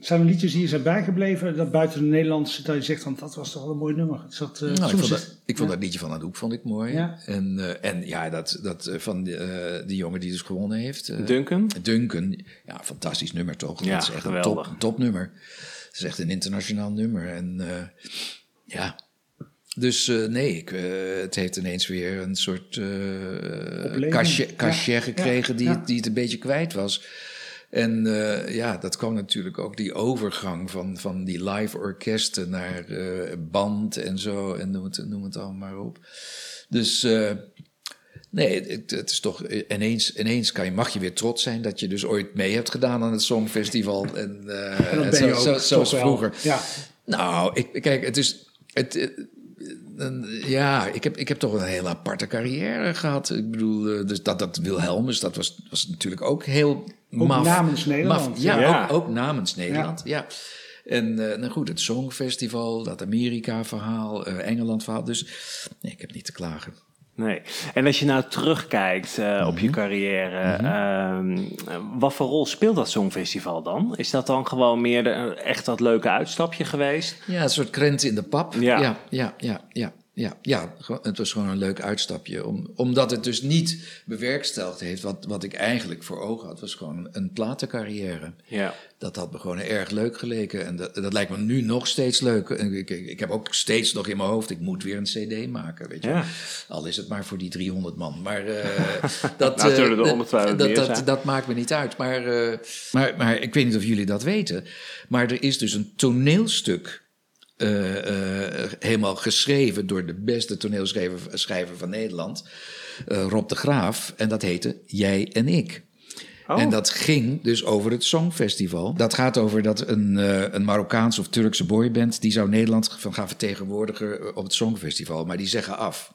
Zijn er liedjes die je zijn bijgebleven, dat buiten de Nederlandse, dat je zegt, van, dat was toch wel een mooi nummer. Is dat, eh, Nou, ik vond, dat, ik vond ja. dat liedje van Anouk vond ik mooi. Ja. En, eh, en ja, dat, dat eh, van die, eh, die jongen die dus gewonnen heeft. Duncan? Duncan. Ja, fantastisch nummer toch? Ja, dat is echt geweldig. een top, topnummer. Het is echt een internationaal nummer. En eh, ja. Dus eh, nee, ik, het heeft ineens weer een soort eh Opleving. cachet, cachet Ja, gekregen ja, die, ja. Die het een beetje kwijt was. En eh, ja, dat kwam natuurlijk ook die overgang van, van die live orkesten naar eh, band en zo. En noem het, noem het allemaal maar op. Dus eh, nee, het, het is toch ineens, ineens kan je, mag je weer trots zijn dat je dus ooit mee hebt gedaan aan het Songfestival. En, En [laughs] dat en ben zo, je ook zo- zoals vroeger. Ja. Nou, ik, kijk, het is. Het, ja, ik heb, ik heb toch een hele aparte carrière gehad. Ik bedoel, dus dat, dat Wilhelmus, dat was, was natuurlijk ook heel Ook maf. namens Nederland, Maf, ja, ja. Ook, ook namens Nederland, ja. En eh, nou goed, het Songfestival, dat Amerika-verhaal, eh, Engeland-verhaal. Dus nee, ik heb niet te klagen. Nee. En als je nou terugkijkt eh, op Mhm. je carrière, ehm, wat voor rol speelt dat Songfestival dan? Is dat dan gewoon meer de, echt dat leuke uitstapje geweest? Ja, een soort krent in de pap. Ja. ja, ja, ja. ja, ja, ja. het was gewoon een leuk uitstapje. Om, omdat het dus niet bewerkstelligd heeft wat, wat ik eigenlijk voor ogen had. was gewoon een platencarrière. Ja. Dat had me gewoon erg leuk geleken. En dat, dat lijkt me nu nog steeds leuk. En ik, ik, ik heb ook steeds nog in mijn hoofd, ik moet weer een cd maken, weet je. Ja. Al is het maar voor die 300 man. Maar eh, [laughs] dat, Nou, eh, dat- dat maakt me niet uit. Maar, eh, maar, maar ik weet niet of jullie dat weten. Maar er is dus een toneelstuk eh, eh, helemaal geschreven door de beste toneelschrijver schrijver van Nederland, eh, Rob de Graaf. En dat heette Jij en ik. Oh. En dat ging dus over het Songfestival. Dat gaat over dat een, een Marokkaanse of Turkse boyband... die zou Nederland van gaan vertegenwoordigen op het Songfestival. Maar die zeggen af.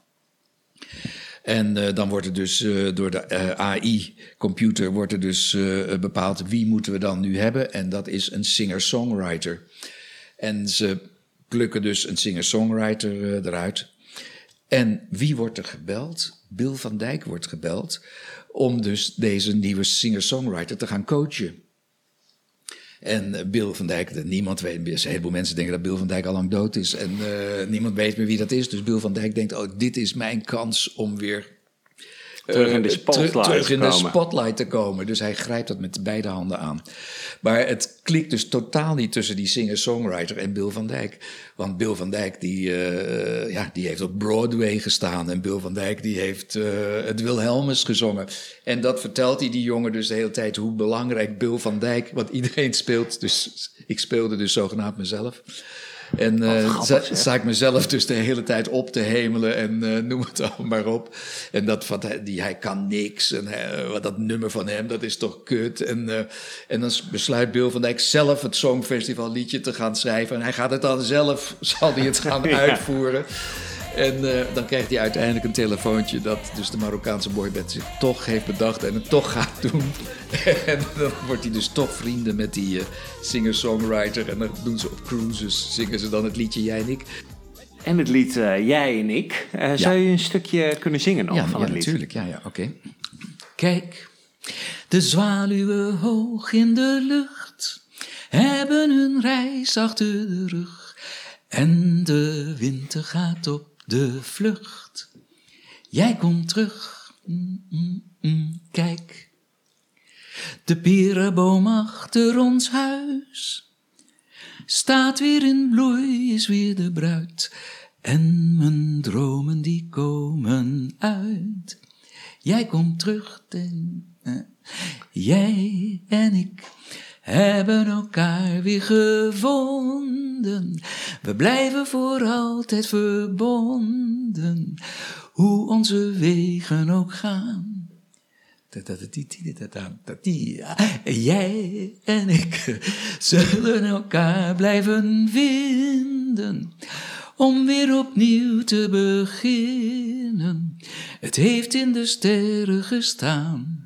En dan wordt er dus door de AI-computer wordt er dus bepaald... wie moeten we dan nu hebben? En dat is een singer-songwriter. En ze plukken dus een singer-songwriter eh, eruit. En wie wordt er gebeld? Bill van Dijk wordt gebeld om dus deze nieuwe singer-songwriter te gaan coachen. En eh, Bill van Dijk, niemand weet, een heleboel mensen denken dat Bill van Dijk al lang dood is. En eh, niemand weet meer wie dat is. Dus Bill van Dijk denkt, oh, dit is mijn kans om weer Terug in de eh, spotlight terug- terug te in de komen. spotlight te komen. Dus hij grijpt dat met beide handen aan. Maar het klikt dus totaal niet tussen die singer-songwriter en Bill van Dijk. Want Bill van Dijk die, eh, ja, die heeft op Broadway gestaan. En Bill van Dijk die heeft eh, het Wilhelmus gezongen. En dat vertelt hij die jongen dus de hele tijd hoe belangrijk Bill van Dijk... Want iedereen [laughs] speelt, dus ik speelde dus zogenaamd mezelf... En eh sta, sta ik mezelf dus de hele tijd op te hemelen en eh, noem het [laughs] allemaal maar op. En dat van hij, die, hij kan niks. En hij, wat dat nummer van hem, dat is toch kut. En, eh, en dan besluit Bill van Dijk zelf het Songfestival liedje te gaan schrijven. En hij gaat het dan zelf, [laughs] zal hij het gaan [laughs] Ja. uitvoeren. En eh, dan krijgt hij uiteindelijk een telefoontje dat dus de Marokkaanse boyband zich toch heeft bedacht en het toch gaat doen. [laughs] en dan wordt hij dus toch vrienden met die eh, singer-songwriter. En dan doen ze op cruises, zingen ze dan het liedje Jij en ik. En het lied eh, Jij en ik. Zou je een stukje kunnen zingen nog ja, van ja, het lied? natuurlijk. Ja, ja, oké. Kijk, de zwaluwen hoog in de lucht hebben hun reis achter de rug. En de winter gaat op de vlucht. Jij komt terug, mm, mm, mm, kijk. De pierenboom achter ons huis staat weer in bloei, is weer de bruid. En mijn dromen die komen uit. Jij komt terug, en, eh, jij en ik hebben elkaar weer gevonden. We blijven voor altijd verbonden, hoe onze wegen ook gaan. Jij en ik zullen elkaar blijven vinden om weer opnieuw te beginnen. Het heeft in de sterren gestaan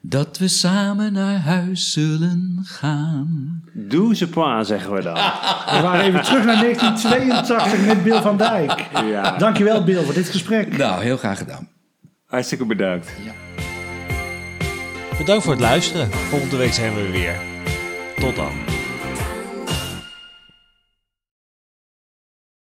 dat we samen naar huis zullen gaan. Douze point, zeggen we dan. We waren even terug naar 1982 met Bill van Dijk. Ja. Dankjewel Bill voor dit gesprek. Nou, heel graag gedaan. Hartstikke bedankt. Bedankt voor het luisteren. Volgende week zijn we er weer. Tot dan.